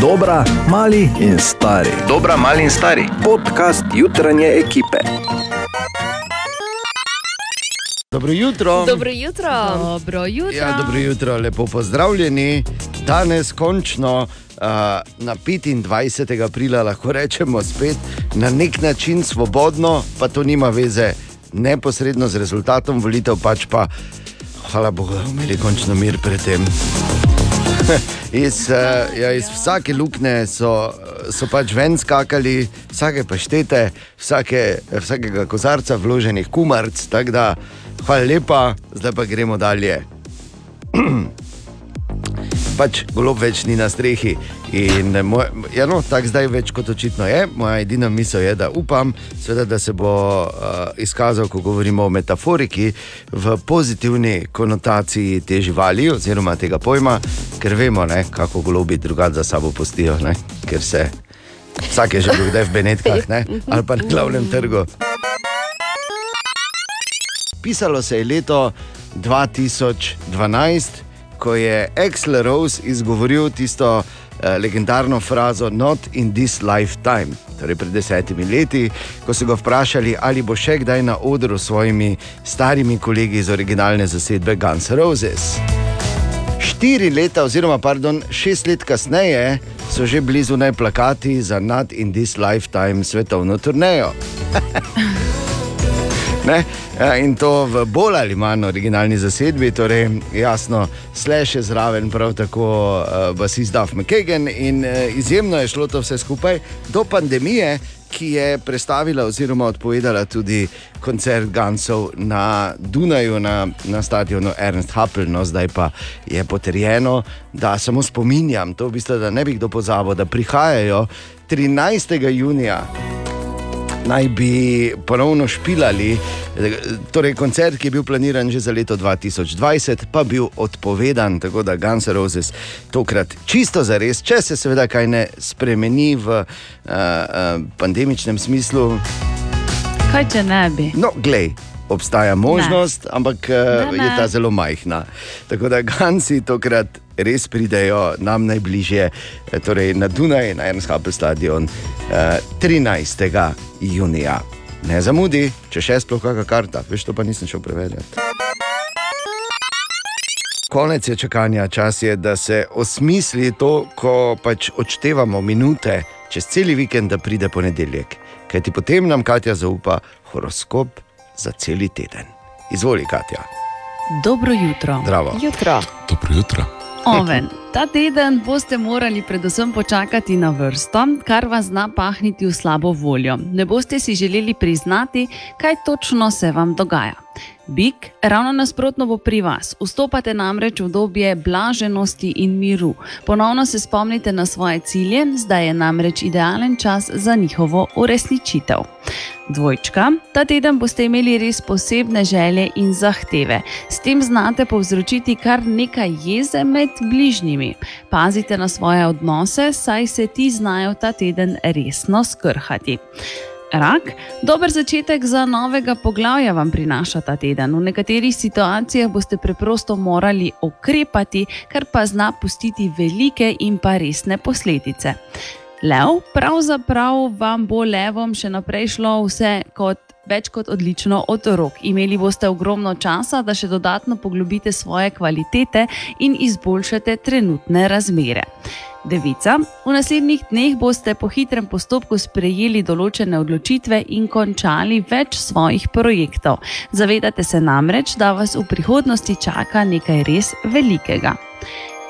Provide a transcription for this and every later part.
Dobra, mali in stari. Dobra, mali in stari. Podcast jutranje ekipe. Dobro jutro. Dobro jutro. Dobro jutro. Ja, dobro jutro, lepo pozdravljeni. Danes končno. Uh, na 25. aprila lahko rečemo spet na nek način svobodno, pa to nima veze neposredno z rezultatom volitev, pač pa, hvala Bogu, imeli končno mir pred tem. iz, uh, ja, iz vsake luknje so, so pač ven skakali, vsake paštete, vsake, vsakega kozarca vloženih kumarc. Hvala lepa, zdaj pa gremo dalje. pač golob več ni na strehi. In moj, ja, no, tako zdaj več kot očitno je. Moja edina misel je, da upam, seveda, da se bo uh, izkazal, ko govorimo o metaforiki, v pozitivni konotaciji te živali oziroma tega pojma, ker vemo, ne, kako golobi drugače za sabo postijo, ne, ker se vsak je že bil kdaj v Benetkah ne, ali pa na glavnem trgu. Pisalo se je leto 2012, ko je Axel Rose izgovoril tisto uh, legendarno frazo Not in this lifetime. Torej, pred desetimi leti, ko so ga vprašali, ali bo še kdaj na odru s svojimi starimi kolegi iz originalne zasedbe Guns N' Roses. Štiri leta, oziroma pardon, šest let kasneje, so že blizu naj plakati za Not in this lifetime svetovno turnejo. Ne? Ja, in to v bolj ali manj originalni zasedbi, torej jasno, slash je zraven, prav tako uh, basist Duff McKagan in uh, izjemno je šlo to vse skupaj do pandemije, ki je predstavila oziroma odpovedala tudi koncert Gansov na Dunaju, na, na stadionu Ernst Happel, no zdaj pa je potrjeno, da samo spominjam, to v bistvu, da ne bi kdo pozabil, da prihajajo 13. junija naj bi ponovno špilali. Torej, koncert, ki je bil planiran že za leto 2020, pa bil odpovedan, tako da Guns N' Roses tokrat čisto za res, če se seveda kaj ne spremeni v uh, uh, pandemičnem smislu. Kaj če ne bi? No, glej. Obstaja možnost, ne. ampak ne, ne. je ta zelo majhna. Tako da Gansi tokrat res pridejo nam najbližje, torej na Dunaj, na Ernst-Happel stadion 13. junija. Ne zamudi, če še sploh kakšna karta, veš, to pa nisem šel preverjati. Konec je čakanja, čas je, da se osmisli to, ko pač odštevamo minute čez cel vikend, da pride ponedeljek. Ker ti potem nam Katja zaupa horoskop za cel teden. Izvoli, Katja. Dobro jutro. Zdravo. Jutro. Dobro jutro. Oven. Ta teden boste morali predvsem počakati na vrsto, kar vas zna pahniti v slabo voljo. Ne boste si želeli priznati, kaj točno se vam dogaja. Bik, ravno nasprotno bo pri vas. Vstopate namreč v obdobje blaženosti in miru. Ponovno se spomnite na svoje cilje, zdaj je namreč idealen čas za njihovo uresničitev. Dvojčka, ta teden boste imeli res posebne želje in zahteve. S tem znate povzročiti kar nekaj jeze med bližnjimi. Pazite na svoje odnose, saj se ti znajo ta teden resno skrhati. Rak, dober začetek za novega poglavja vam prinaša ta teden. V nekaterih situacijah boste preprosto morali ukrepati, kar pa zna pustiti velike in pa resne posledice. Lev, pravzaprav vam bo levom še naprej šlo vse kot. Več kot odlično od rok. Imeli boste ogromno časa, da še dodatno poglobite svoje kvalitete in izboljšate trenutne razmere. Devica, v naslednjih dneh boste po hitrem postopku sprejeli določene odločitve in končali več svojih projektov. Zavedate se namreč, da vas v prihodnosti čaka nekaj res velikega.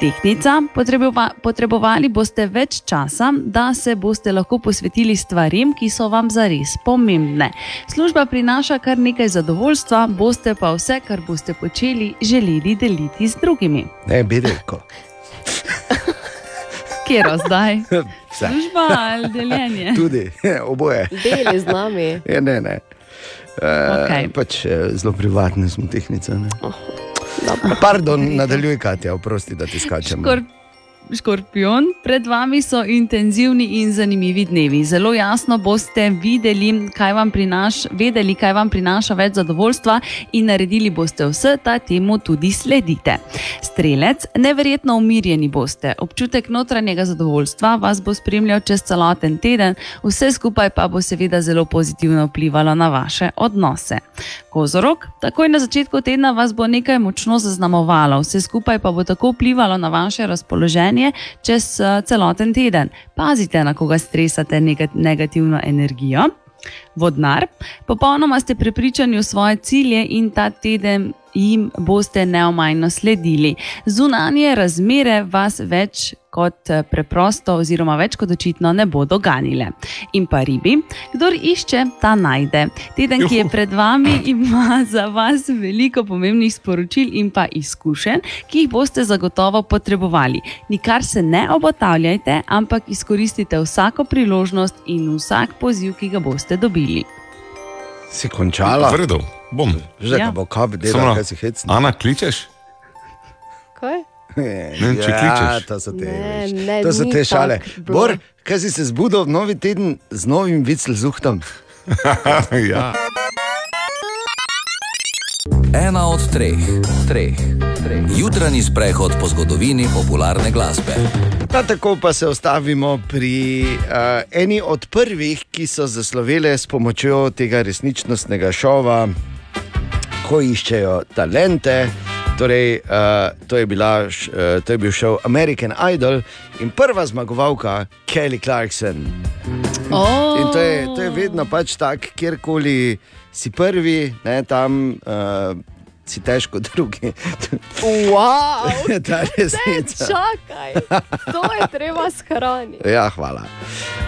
Tehnica, potrebova, potrebovali boste več časa, da se boste lahko posvetili stvarim, ki so vam zares pomembne. Služba prinaša kar nekaj zadovoljstva, boste pa vse, kar boste počeli, želeli deliti z drugimi. Ne, bi rekel. Kje je zdaj? Vse. Služba ali deljenje? Tudi, oboje. Deli z nami. Je, ne, ne. Uh, Okej. pač, eh, zelo privatne smo tehnice. ne. Oh, dobro. Pardon, nadaljuj, Katja, oprosti, da ti skačem. Škor, škorpion, pred vami so intenzivni in zanimivi dnevi. Zelo jasno boste videli, kaj vam, prinaš, vedeli, kaj vam prinaša več zadovoljstva, in naredili boste vse, da temu tudi sledite. Strelec, neverjetno umirjeni boste. Občutek notranjega zadovoljstva vas bo spremljal čez celoten teden, vse skupaj pa bo seveda zelo pozitivno vplivalo na vaše odnose. Kozorok, takoj na začetku tedna vas bo nekaj močno zaznamovalo, vse skupaj pa bo tako vplivalo na vaše razpoloženje čez uh, celoten teden. Pazite, na koga stresate negativno energijo. Vodnar, popolnoma ste prepričani v svoje cilje in ta teden jim boste neomajno sledili. Zunanje razmere vas več kot eh, preprosto, oziroma več kot očitno, ne bodo ganile. In pa ribi, kdo išče, ta najde. Teden, ki je pred vami, ima za vas veliko pomembnih sporočil in pa izkušenj, ki jih boste zagotovo potrebovali. Nikar se ne obotavljajte, ampak izkoristite vsako priložnost in vsak poziv, ki ga boste dobili. Si končala? Vredo, bom. Že ja. bo kap, delal, kaj si hecno. Ana, kličeš? Kaj? Ne, Ne če kličeš. ja, to so te, Ne, ne, to so te šale. bilo. Bor, kaj si se zbudil v novi teden z novim viclzuhtom? ja. Ena od treh, treh, treh. Jutranji sprehod po zgodovini popularne glasbe. Ta tako pa se ostavimo pri uh, eni od prvih, ki so zaslovele s pomočjo tega resničnostnega šova, ko iščejo talente. Torej, uh, to, je bila, uh, to je bil šov American Idol in prva zmagovalka Kelly Clarkson. Oh. In to je, to je vedno pač tako, kjerkoli si prvi, ne, tam uh, si težko drugi. Wow, Ta resnica. čakaj, to je treba shraniti. Ja, hvala.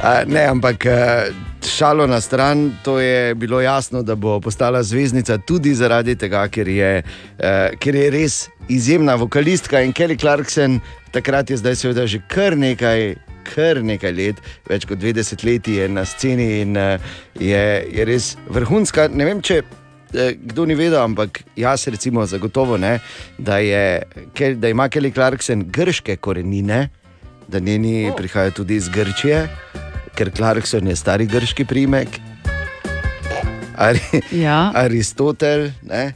Uh, ne, ampak uh, šalo na stran, to je bilo jasno, da bo postala zvezdnica tudi zaradi tega, ker je, uh, ker je res izjemna vokalistka in Kelly Clarkson, takrat je zdaj seveda že kar nekaj. Kar nekaj let, več kot 20 let je na sceni in uh, je, je res vrhunska. Ne vem, če eh, kdo ni vedel, ampak jaz recimo zagotovo ne, da, je, da ima Kelly Clarkson grške korenine, da njeni oh. prihajajo tudi iz Grčije, ker Clarkson je stari grški primek. Ari, Ja. Aristotel, ne?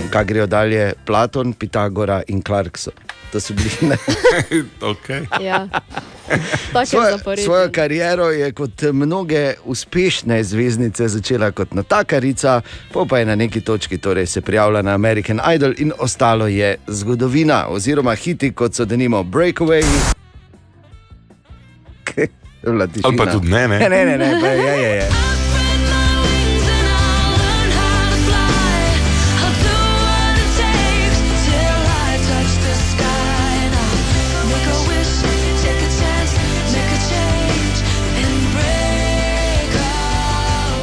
in kaj grejo dalje, Platon, Pitagora in Clarkson. To so bili ne. okay. Ja. Je Svojo, svojo kariero je kot mnoge uspešne zvezdnice začela kot natakarica, pa je na neki točki torej se prijavila na American Idol in ostalo je zgodovina, oziroma hiti kot so denimo Breakaway. Ali pa tudi ne, ne. Ne, ne, ne, ne pa je, je, je.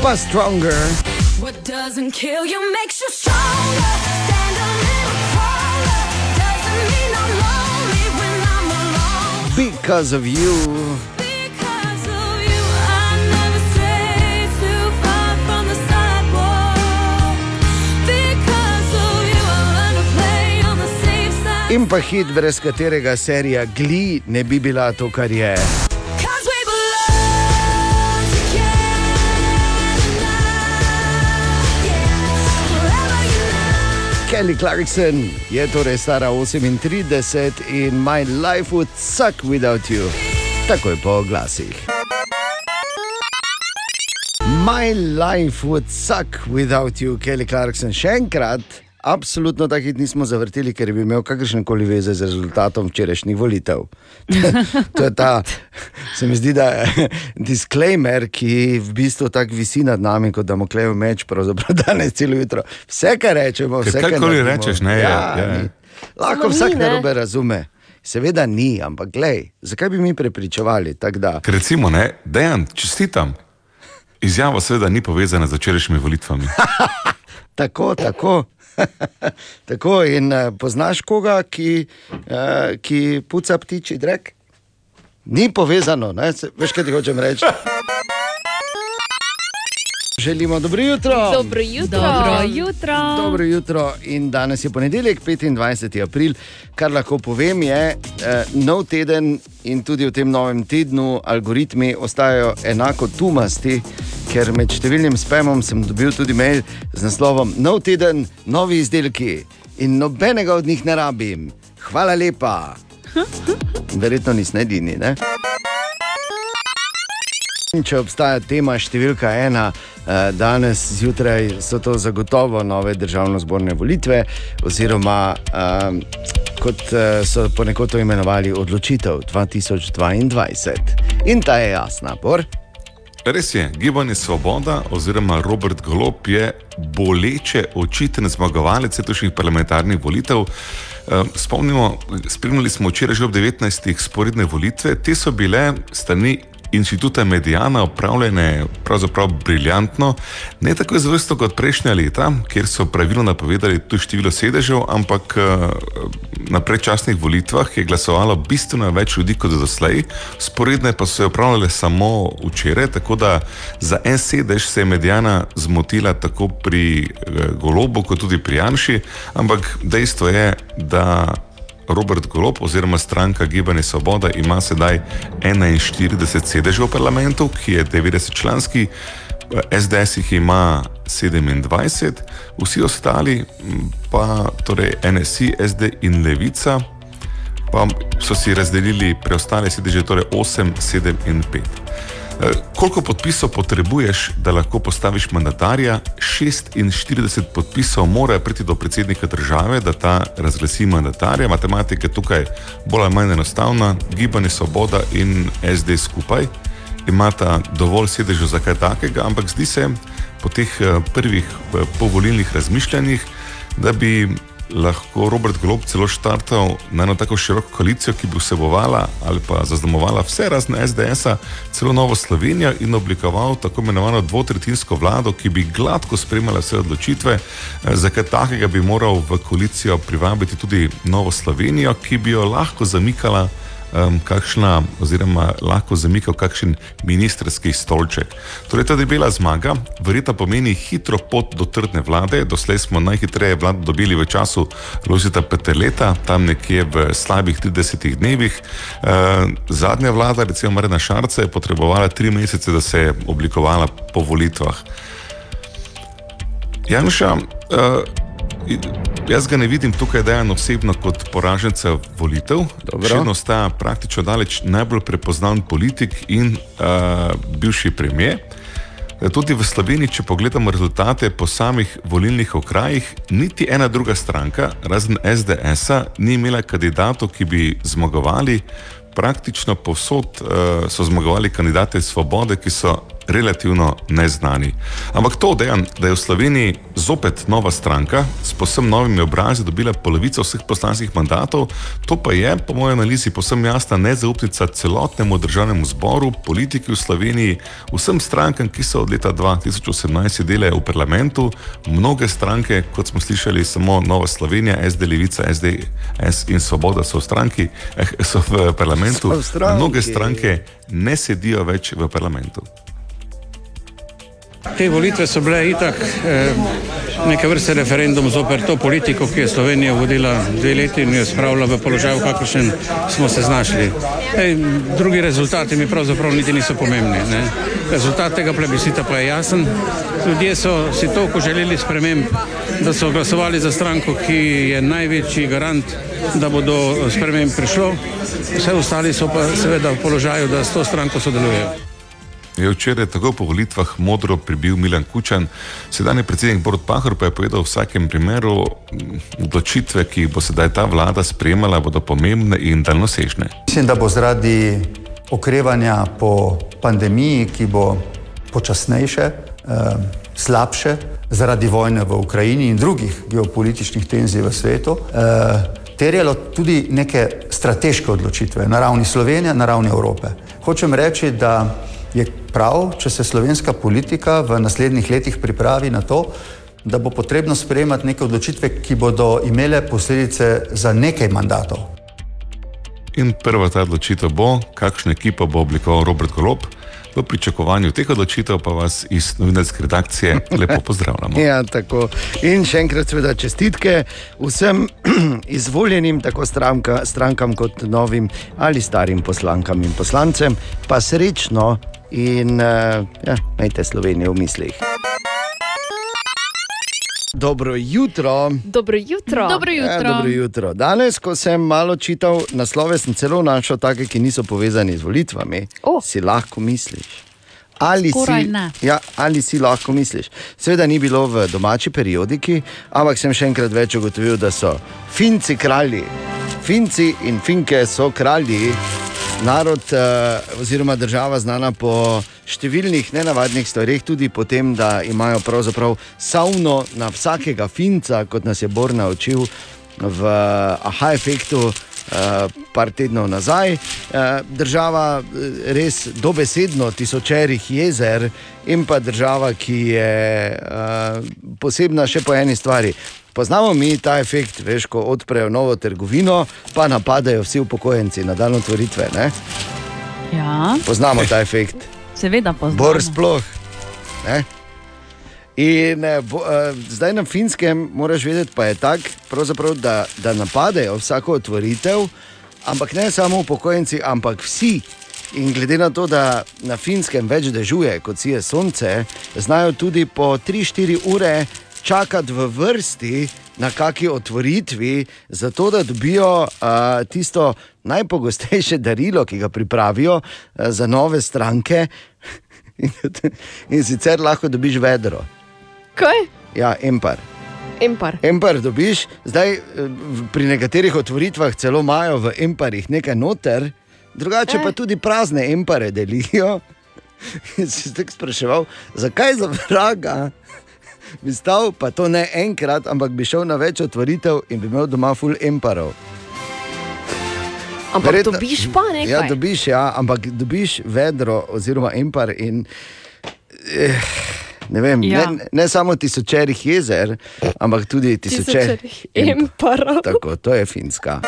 Pa stronger. What doesn't kill you makes you stronger. Stand a little taller. Doesn't mean I'm lonely when I'm alone. Because of you. Because of you, I never stray too far from the sidewalk. Because of you, I learn to play on the safe side. In pa hit, brez katerega serija Glee ne bi bila to, kar je. Kelly Clarkson je torej stara 38 in My Life Would Suck Without You. Takoj po glasih. My Life Would Suck Without You, Kelly Clarkson. Še enkrat, absolutno tak hit nismo zavrteli, ker bi imel kakršne koli veze z rezultatom včerajšnjih volitev. to je ta, se mi zdi, da je disclaimer, ki v bistvu tako visi nad nami, kot da mu klejo meč, pravzaprav danes celo jutro. Vse, kar rečemo, vse, kar naredimo. rečeš, ne, je, ja, je. ni. Lahko Samo vsak ni, ne. narobe razume. Seveda ni, ampak glej, zakaj bi mi prepričevali? Ker recimo, ne, dejan, čestitam. Izjava seveda ni povezana z včerajšnjimi volitvami. Tako, tako. tako in uh, poznaš koga, ki, uh, ki puca ptiči drek? Ni povezano, ne? Veš, kaj ti hočem reči. Želimo dobro jutro. Dobro jutro. Dobro jutro. Dobro jutro. In danes je ponedeljek, 25. april. Kar lahko povem, je eh, nov teden in tudi v tem novem tednu algoritmi ostajajo enako tumasti, ker med številnim spamom sem dobil tudi mail z naslovom Nov teden, novi izdelki in nobenega od njih ne rabim. Hvala lepa. Verjetno nisem edini. Ne? Če obstaja tema številka ena, eh, danes zjutraj so to zagotovo nove državno-zborne volitve, oziroma um, kot eh, so ponekod to imenovali odločitev 2022. In ta je jasna, por. Res je, gibanje Svoboda oziroma Robert Golop je boleče očiten zmagovalec letošnjih parlamentarnih volitev. Eh, Spomnimo, spremljali smo včeraj že ob 19. sporedne volitve, te so bile strani inštituta Medijana upravljene pravzaprav briljantno, ne tako izvrsto kot prejšnja leta, kjer so pravilno napovedali tudi število sedežev, ampak eh, na predčasnih volitvah je glasovalo bistveno več ljudi kot doslej, sporedne pa so jo upravljale samo včeraj, tako da za en sedež se je Medijana zmotila tako pri eh, Golobu, kot tudi pri Janši, ampak dejstvo je, da Robert Golop oziroma stranka Gibanje Svoboda ima sedaj 41 sedežev v parlamentu, ki je 90 članski, SDS jih ima 27, vsi ostali pa torej NSI, SD in Levica pa so si razdelili preostale sedeže, torej 8, 7 in 5. Eh, Koliko podpisov potrebuješ, da lahko postaviš mandatarja? 46 podpisov mora priti do predsednika države, da ta razglasi mandatarja. Matematika je tukaj bolj ali manj enostavna, gibanje Svoboda in SD skupaj imata dovolj sedežev za kaj takega, ampak zdi se po teh eh, prvih eh, povolilnih razmišljanjih, da bi lahko Robert Golob celo štartal na eno tako široko koalicijo, ki bi vsebovala ali pa zaznamovala vse razne SDS-a, celo Novo Slovenijo in oblikoval tako imenovano dvotretinsko vlado, ki bi gladko spremljala vse odločitve. Eh, Za kaj takega bi moral v koalicijo privabiti tudi Novo Slovenijo, ki bi jo lahko zamikala um, kakšna, oziroma lahko zamikal kakšen ministerski stolček. Torej, ta debela zmaga verjetno pomeni hitro pot do trdne vlade. Doslej smo najhitreje vlado dobili v času Lozita Peteleta, tam nekje v slabih 30 dnevih. Uh, zadnja vlada, recimo Marina Šarca, je potrebovala tri mesece, da se je oblikovala po volitvah. Janša, uh, jaz ga ne vidim tukaj dejan osebno kot poraženca volitev. Še vedno ostaja praktično daleč najbolj prepoznaven politik in uh, bivši premijer. Tudi v Sloveniji, če pogledamo rezultate po samih volilnih okrajih, niti ena druga stranka, razen SDS-a, ni imela kandidatov, ki bi zmagovali. Praktično povsod uh, so zmagovali kandidate svobode, ki so relativno neznani. Ampak to, dejan, da je v Sloveniji zopet nova stranka s posebno novimi obrazi dobila polovico vseh poslanskih mandatov, to pa je, po mojem analizi, posebno jasna nezaupnica celotnemu državnemu zboru, politiki v Sloveniji, vsem strankam, ki so od leta 2018 sedele v parlamentu, mnoge stranke, kot smo slišali, samo Nova Slovenija, SD Levica, SDS in Svoboda so v stranki, eh, so v parlamentu, So v stranki. mnoge stranke ne sedijo več v parlamentu. Te volitve so bile itak eh, neke vrste referendum zoper to politiko, ki je Slovenijo vodila dve leti in jo spravila v položaj, v kakršnem smo se znašli. Ej, drugi rezultati mi pravzaprav niti niso pomembni. Ne. Rezultat tega plebiscita pa je jasen. Ljudje so si toliko želeli sprememb, da so glasovali za stranko, ki je največji garant, da bo do sprememb prišlo. Vse ostali so pa seveda v položaju, da s to stranko sodelujejo. Je včeraj tako po volitvah modro pribil Milan Kučan, sedajni predsednik Borod Pahor pa je povedal, v vsakem primeru m, odločitve, ki jih bo sedaj ta vlada sprejemala, bodo pomembne in daljnosežne. Mislim, da bo zaradi okrevanja po pandemiji, ki bo počasnejše, eh, slabše, zaradi vojne v Ukrajini in drugih geopolitičnih tenzij v svetu, eh, terjalo tudi neke strateške odločitve na ravni Slovenije, na ravni Evrope. Hočem reči, da je prav, če se slovenska politika v naslednjih letih pripravi na to, da bo potrebno sprejemati neke odločitve, ki bodo imele posledice za nekaj mandatov. In prva ta odločitev bo, kakšno ekipo bo oblikoval Robert Golob. V pričakovanju teh odločitev pa vas iz novinarske redakcije lepo pozdravljamo. Ja, tako. In še enkrat, seveda, čestitke vsem izvoljenim, tako stranka, strankam, kot novim ali starim poslankam in poslancem, pa srečno in uh, ja, imejte Slovenijo v mislih. Dobro jutro. Dobro jutro. Dobro Ja, jutro. dobro jutro. Danes, ko sem malo čital naslove, sem celo našel take, ki niso povezani z volitvami. O. Si lahko misliš. Ali Skoraj si, ne. ja, ali si lahko misliš? Seveda ni bilo v domači periodiki, ampak sem še enkrat več ugotovil, da so Finci kralji. Finci in Finke so kralji, narod uh, oziroma država znana po številnih nenavadnih stvareh, tudi po tem, da imajo pravzaprav savno na vsakega Finca, kot nas je Bor naučil v aha efektu. Uh, par tednov nazaj, uh, država eh, res dobesedno tisočerih jezer in pa država, ki je uh, posebna še po eni stvari. Poznamo mi ta efekt, veš, ko odprejo novo trgovino, pa napadajo vsi upokojenci na dan otvoritve. Ne? Ja, Poznamo ta efekt. seveda poznamo. Bor sploh. Ne? In eh, bo, eh, zdaj na finskem moraš vedeti, pa je tako, da, da napadejo vsako otvoritev, ampak ne samo upokojenci, ampak vsi. In glede na to, da na finskem več dežuje, kot si je sonce, znajo tudi po 3-4 ure čakati v vrsti na kaki otvoritvi, zato da dobijo uh, tisto najpogostejše darilo, ki ga pripravijo uh, za nove stranke. In, in sicer lahko dobiš vedro. Kaj? Ja, empar. Empar. Empar dobiš, zdaj v- pri nekaterih otvoritvah celo imajo v emparjih nekaj noter, drugače Eh. pa tudi prazne empare delijo. In si se tako spraševal, zakaj za vraga bi stal, pa to ne enkrat, ampak bi šel na več otvoritev in bi imel doma full emparov. Ampak Verjetno- dobiš pa nekaj. Ja, dobiš, ja, ampak dobiš vedro oziroma empar in. Eh, ne, vem, Ja. ne, ne samo tisočerih jezer, ampak tudi tisočerih Tisočerih emparov. Tako, to je finska.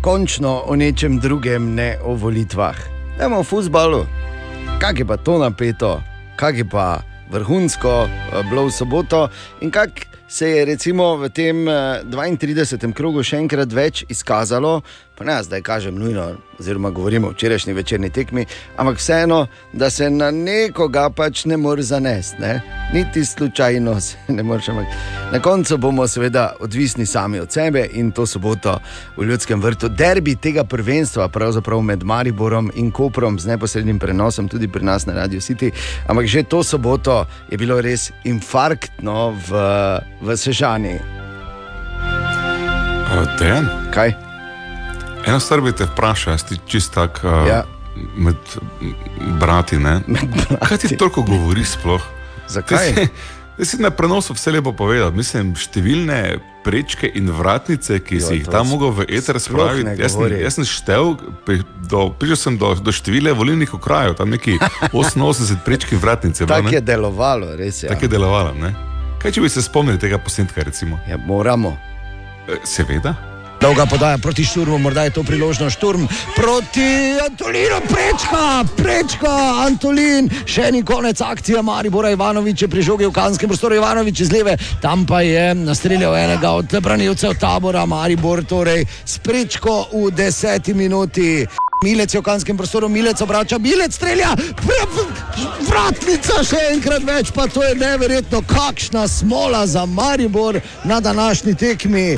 Končno o nečem drugem, ne o volitvah. Dajmo o futbalu. Kaj je pa to napeto, kaj je pa vrhunsko eh, bilo v soboto in kako se je recimo v tem eh, 32. krogu še enkrat več izkazalo, pa ne zdaj kažem nujno, oziroma govorimo o včerajšnji večerni tekmi, ampak vseeno, da se na nekoga pač ne more zanesti, ne? niti slučajno se ne moreš. Na koncu bomo seveda odvisni sami od sebe in to soboto v Ljudskem vrtu, derbi tega prvenstva, pravzaprav med Mariborom in Koprom z neposrednim prenosom tudi pri nas na Radio City. Ampak že to soboto je bilo res infarktno v, v Sežani. Dejan, Kaj? Eno stvar bi te vprašal, ti čist tak uh, Ja. med brati. Ne? Kaj ti toliko govori sploh? Zakaj? Ti si- Ti si na prenosu vse lepo povedal. Mislim, številne prečke in vratnice, ki Jo, si jih tam mogel v eter spraviti. Jaz, jaz sem pri- do- prišel sem do, do števila volilnih okrajev, tam neki 88 prečki vratnice. bilo, Tako je delovalo, res je. Tako je delovalo. Ne? Kaj če bi se spomnili tega posnetka? Recimo? Ja, moramo. E, Seveda. Dolga podaja proti šturmu, morda je to priložnost šturm proti Antolinu, prečka, prečka, Antolin, še ni konec akcije Maribora Ivanovič je pri žogi v kanskem prostoru Ivanovič iz leve, tam pa je nastreljal enega od branilcev tabora Maribor, torej s prečko v deseti minuti. Milec je v kanskem prostoru, Milec obrača, Milec strelja, vratnica še enkrat več, pa to je neverjetno, kakšna smola za Maribor na današnji tekmi.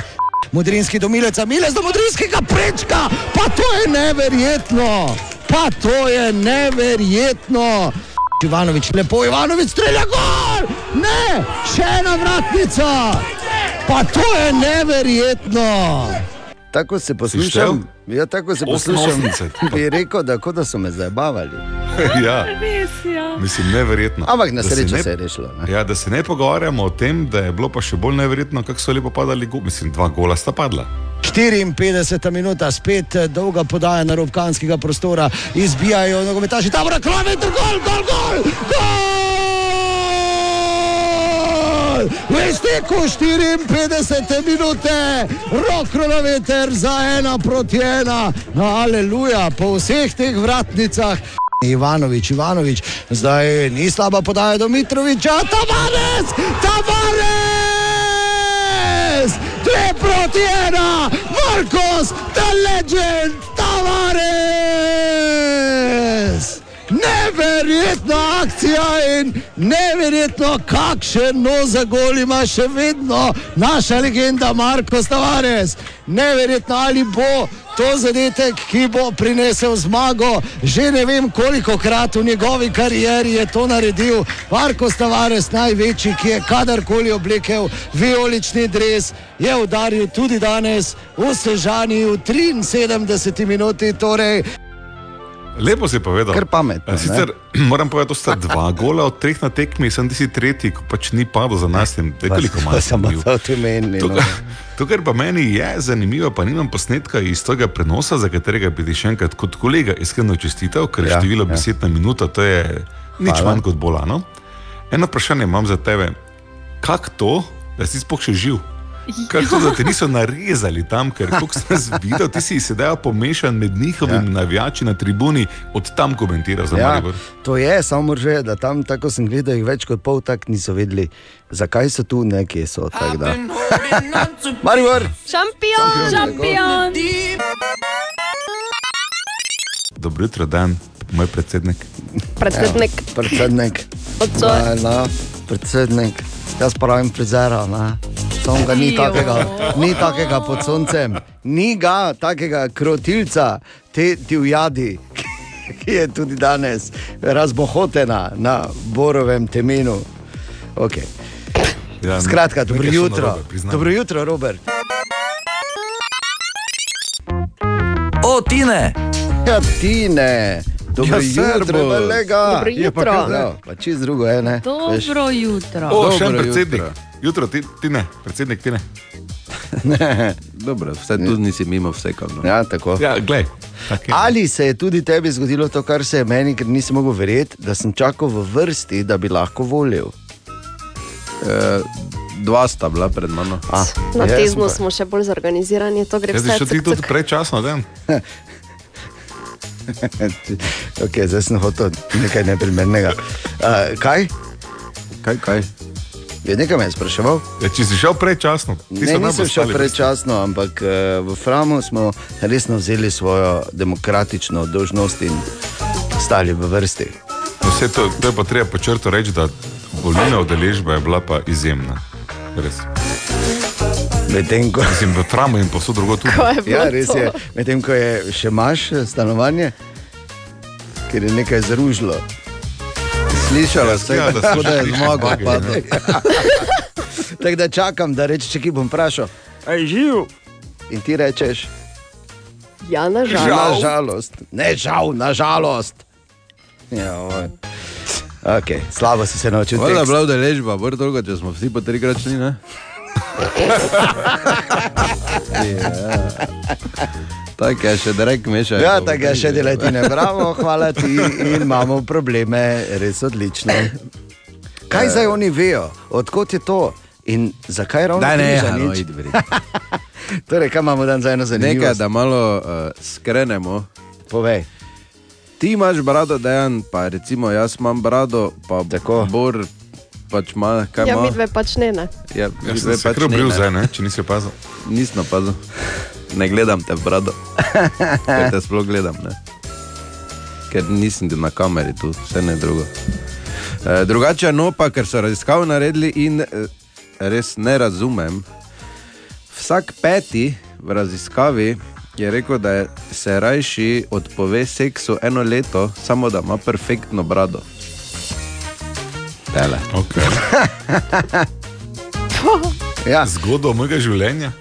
Modrinski do Mileca, Milec do Modrinskega prečka, pa to je neverjetno, pa to je neverjetno. Ivanovič, lepo Ivanovič strelja gol, ne, še ena vratnica, pa to je neverjetno. Tako se poslušam, ja, tako se poslušam. 88. Bi rekel, da, kot da so me zabavali. ja. Res, ja. Mislim, neverjetno. Ampak na Da se srečo ne- se je rešilo. Ne? Ja, da se ne pogovarjamo o tem, da je bilo pa še bolj neverjetno, kako so lepo padali, go- mislim, dva gola sta padla. 54 minuta, spet eh, dolga podaja na rob kanskega prostora, izbijajo nogometaši tabora, kilometr, gol, gol, gol, gol! Gol! V izteku 54 minute, veter za ena proti ena. No, aleluja, po vseh teh vratnicah. Ivanovič, Ivanovič, zdaj ni slaba podaja do Mitroviča, Tavares, Tavares! Dve proti ena, Markos, the legend, Tavares! Neverjetna akcija in neverjetno, kakšen no za gol ima še vedno naša legenda Marko Tavares. Neverjetno ali bo to zadetek, ki bo prinesel zmago. Že ne vem, koliko krat v njegovi karieri je to naredil. Marko Tavares, največji, ki je kadarkoli oblekel vijolični dres, je udaril tudi danes v Sežani v 73 minuti. Torej, Lepo si povedal. Kar pametno, Sicer moram povedati, da sta dva gola od treh na tekmi, sem ti si tretji, ko pač ni padel za nas. Koliko manj samo to ti meni. To, no. to, kar pa meni je zanimivo, pa nimam posnetka iz tega prenosa, za katerega bi ti še enkrat kot kolega iskreno čestitev, ker je Ja, število ja. besed na minuto, to je nič Hvala. manj kot bolano. Eno vprašanje imam za tebe. Kako to, da si še živ? Kaj to, da te niso narezali tam, ker kot sem jaz videl, ti si sedaj pomešan med njihovimi ja. navijači na tribuni, od tam komentiraš za Ja, Maribor. to je, samo že, da tam, tako sem gledal, jih več kot pol tak niso vedeli, zakaj so tu, nekje so. tako da. Maribor! Šampion! Šampion! Dobro jutro, dan, moj predsednik. Predsednik. Ja, predsednik. Odsoj. Ja, predsednik. Jaz pravim frizera, ne. Samo ga ni takega, ni takega pod soncem, ni ga takega krotilca, te divjadi, ki je tudi danes razbohotena na borovem temenu. Okay. Ja, Skratka, dobro jutro. narobe, priznam. Dobro jutro, Robert. O, Tine! Ja, ti ne. Dobro Ja, jutro, kolega. Dobro Je pa jutro. Ja, pa čist drugo je, ne. Veš. Dobro jutro. O, še en Dobro predsednik. jutro. Jutro, ti, ti ne, predsednik ti ne. Dobro, vse tu nisi mimo vsekal. No. Ja, tako. Ja, glej. je. Ali se je tudi tebi zgodilo to, kar se je meni, ker nisem mogel verjeti, da sem čakal v vrsti, da bi lahko volil? E, dva sta bila pred mano. A, Na jaz teznu sem pa- smo še bolj zorganizirani, to gre vse si šel ti tudi prečasno, da okay, zdaj sem hotel nekaj neprimernega. Uh, kaj? Kaj, kaj? Je nekaj me je spraševal? ja, če si šel prečasno, ti Ne, najbolj nisem šel prečasno, ampak uh, v Framu smo resno vzeli svojo demokratično dožnost in stali v vrsti. No, Vse to, to je pa treba počrto reči, da volilna udeležba je bila pa izjemna. Res. Medtem ko, Mislim, v Framu in povsod drugo tudi. Je bilo ja, res je, medtem ko je še imaš eh, stanovanje, ker je nekaj zružilo. Slišala si, Ja, da da je zmagal. zmage, padel. Tako da čakam, da rečeš, če ki bom vprašal, aj živ. In ti rečeš, Ja, na žal. žal. na žalost, ne žal, na žalost. Ja, oj. okay, slabo si se naučil. Hvala, tekst. bila udeležba, bolj dolgo, če smo vsi po trikrat šli, ne? ja. Tako je, še direkt mešaj. Ja, tako je še delati ne bravo, hvala ti in imamo probleme, res odlično. Kaj zdaj oni vejo, odkot je to in zakaj ravno Da ne, no, nič? idi verjeti. Torej, kaj imamo dan za eno zanimivo? Nekaj, da malo uh, skrenemo. Povej. Ti imaš brado, dejan, pa recimo jaz imam brado, pa Tako. Bor pač ima, kaj Ja, ima. mi dve pač ne. ne. Ja, Ja, midve sem se kar ne, obril ne. zdaj, ne, če nisi opazil. Nisem opazil. Ne gledam te brado. Ker te sploh gledam. Ne? Ker nisem na kameri tu, vse ne drugo. E, drugače, no pa, ker so raziskave naredili in e, res ne razumem. Vsak peti v raziskavi je rekel, da je se rajši odpove seksu eno leto, samo da ima perfektno brado. Tele. Okay. Ja, Zgodba mojega življenja.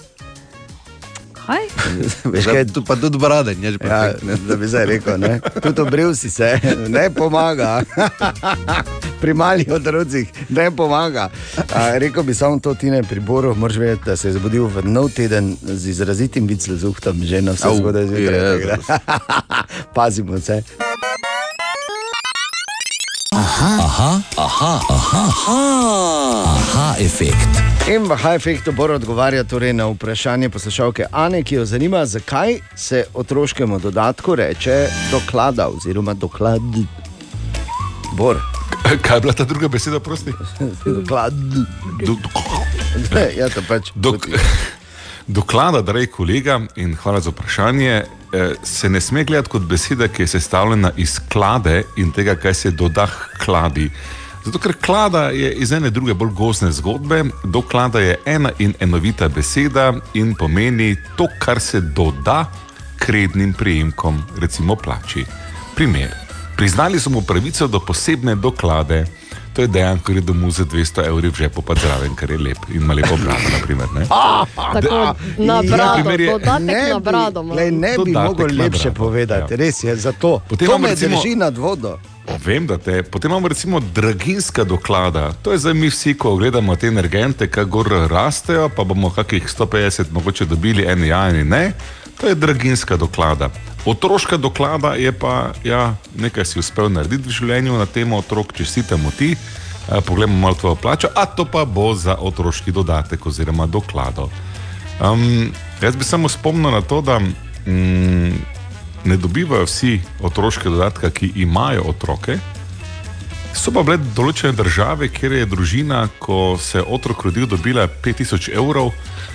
Kaj? veš kaj, tu pa tudi brade, než ja, perfektne. da bi zdaj rekel, ne? tudi obril si se, ne pomaga. Pri malih otrocih ne pomaga. A, rekel bi samo to, ti ne pri Boru, moraš vedeti, da se je zbudil v nov teden z izrazitim viclezuhtom, že na vse zgodaj zjutraj. Pazimo se. Aha, aha, aha, aha, aha, aha efekt. In v High Effectu Bor odgovarja torej na vprašanje poslušalke Ane, ki jo zanima, zakaj se otroškemu dodatku reče doklada oziroma doklad. Bor. Kaj je bila ta druga beseda, prosti? Doklad. Do, ja, to pač. Dok, doklada, dragi kolega, in hvala za vprašanje, eh, se ne sme gledati kot beseda, ki je sestavljena iz klade in tega, kaj se doda k kladi. Zato, ker klada je iz ene druge bolj gozne zgodbe, doklada je ena in enovita beseda in pomeni to, kar se doda k rednim prejemkom, recimo plači. Primer. Priznali so mu pravico do posebne doklade. To je dejansko, ko gre domov za 200 evrov v žepu, pa zraven, ker je lep in ima lepo brado. Naprimer, ne? Tako na Ja, brado, primer je- dodatek na brado. ima. Lej, ne bi mogel na lepše brado, povedati, ja. res je zato. Potem to imamo me recimo- drži nad vodo. Vem, da te. Potem imamo recimo draginska doklada. To je zdaj mi vsi, ko gledamo te energente, ki gor rastejo, pa bomo kakih 150 mogoče dobili, en ja, en ne. To je draginska doklada. Otroška doklada je pa, ja, nekaj si uspel narediti v življenju na temo otrok, čestitamo ti. Eh, Poglejmo malo tvojo plačo, a to pa bo za otroški dodatek oziroma doklado. Um, jaz bi samo spomnil na to, da mm, ne dobivajo vsi otroške dodatke, ki imajo otroke. So pa bile določene države, kjer je družina, ko se je otrok rodil, dobila 5000 evrov,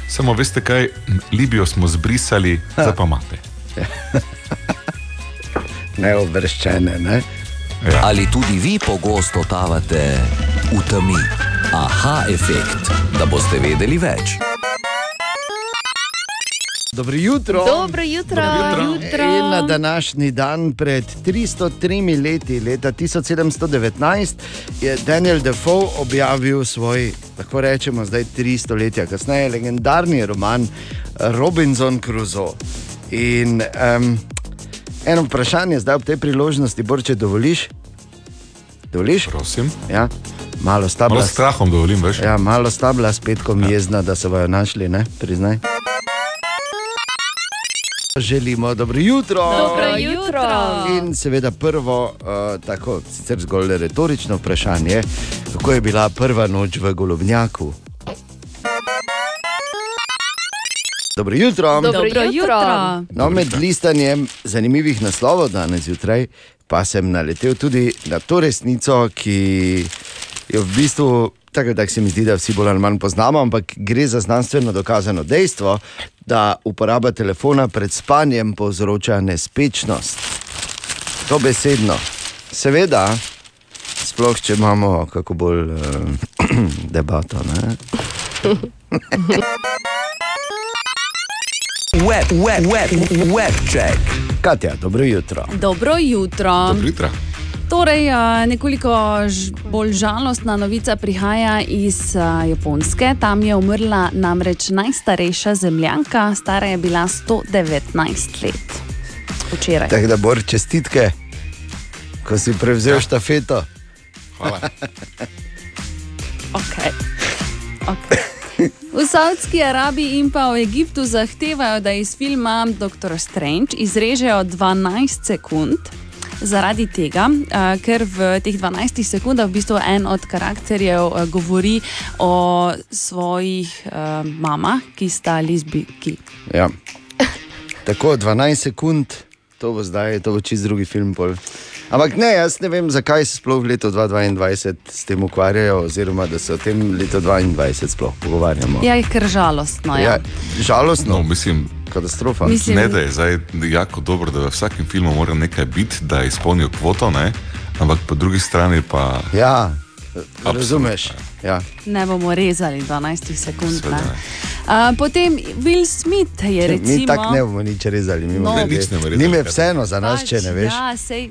samo veste kaj, Libijo smo zbrisali, za pa imate. Neobreščene, ne? Ja. Ali tudi vi pogosto totavate v temi? Aha efekt, da boste vedeli več. Dobro jutro. Dobro jutro. jutro. In na današnji dan pred 303 leti, leta 1719, je Daniel Defoe objavil svoj, lahko rečemo, zdaj tri stoletja kasneje, legendarni roman Robinson Crusoe. In um, eno vprašanje zdaj ob tej priložnosti, Bor, če dovoliš. Dovoliš? Prosim. Ja, malo sta Malo bila. s strahom dovolim, veš? Ja, malo sta bila s petkom jezna, da se bojo našli, ne? priznaj. Želimo dobro jutro. Dobro jutro. In seveda prvo, uh, tako sicer zgolj retorično vprašanje, kako je bila prva noč v Golobnjaku? Dobro jutro. Dobro Dobro jutro. jutro. No, med listanjem zanimivih naslovov danes zjutraj pa sem naletel tudi na to resnico, ki jo v bistvu, tako da se mi zdi, da vsi bolj ali manj poznamo, ampak gre za znanstveno dokazano dejstvo, da uporaba telefona pred spanjem povzroča nespečnost. To besedno. Seveda, sploh če imamo kako bolj uh, debato. Ne? Web, web, web, web check. Katja, dobro jutro. Dobro jutro. Dobro jutro. Torej, a, nekoliko bolj žalostna novica prihaja iz a, Japonske. Tam je umrla namreč najstarejša zemljanka, stara je bila 119 let. Včeraj. Tako da bor čestitke, ko si prevzel štafeto. Hvala. Okay. Okay. V Saudski Arabiji in pa v Egiptu zahtevajo, da iz filma Doctor Strange izrežejo 12 sekund. Zaradi tega, ker v teh 12 sekundah v bistvu en od karakterjev a, govori o svojih a, mamah, ki sta lizbiki. Ja. Tako 12 sekund, to bo zdaj, to bo čist drugi film. Pol. Ampak ne, jaz ne vem, zakaj se sploh v letu 2022 s tem ukvarjajo, oziroma da se o tem letu 2022 sploh pogovarjamo. Ja, je kar žalostno. ja, Ja. žalostno, No, mislim, katastrofa. Mislim- ne, da je zdaj jako dobro, da v vsakem filmu mora nekaj biti, da izpolnijo kvoto, ne? ampak po drugi strani pa. Ja, razumeš. Ja. Ne bomo rezali 12 sekund. Ne. A, potem Will Smith je recimo. Mi tako ne bomo nič rezali, mi No. bomo Ne, nič ne rezali, me kaj. vseeno za nas, Pač, če ne veš. Ja, sej,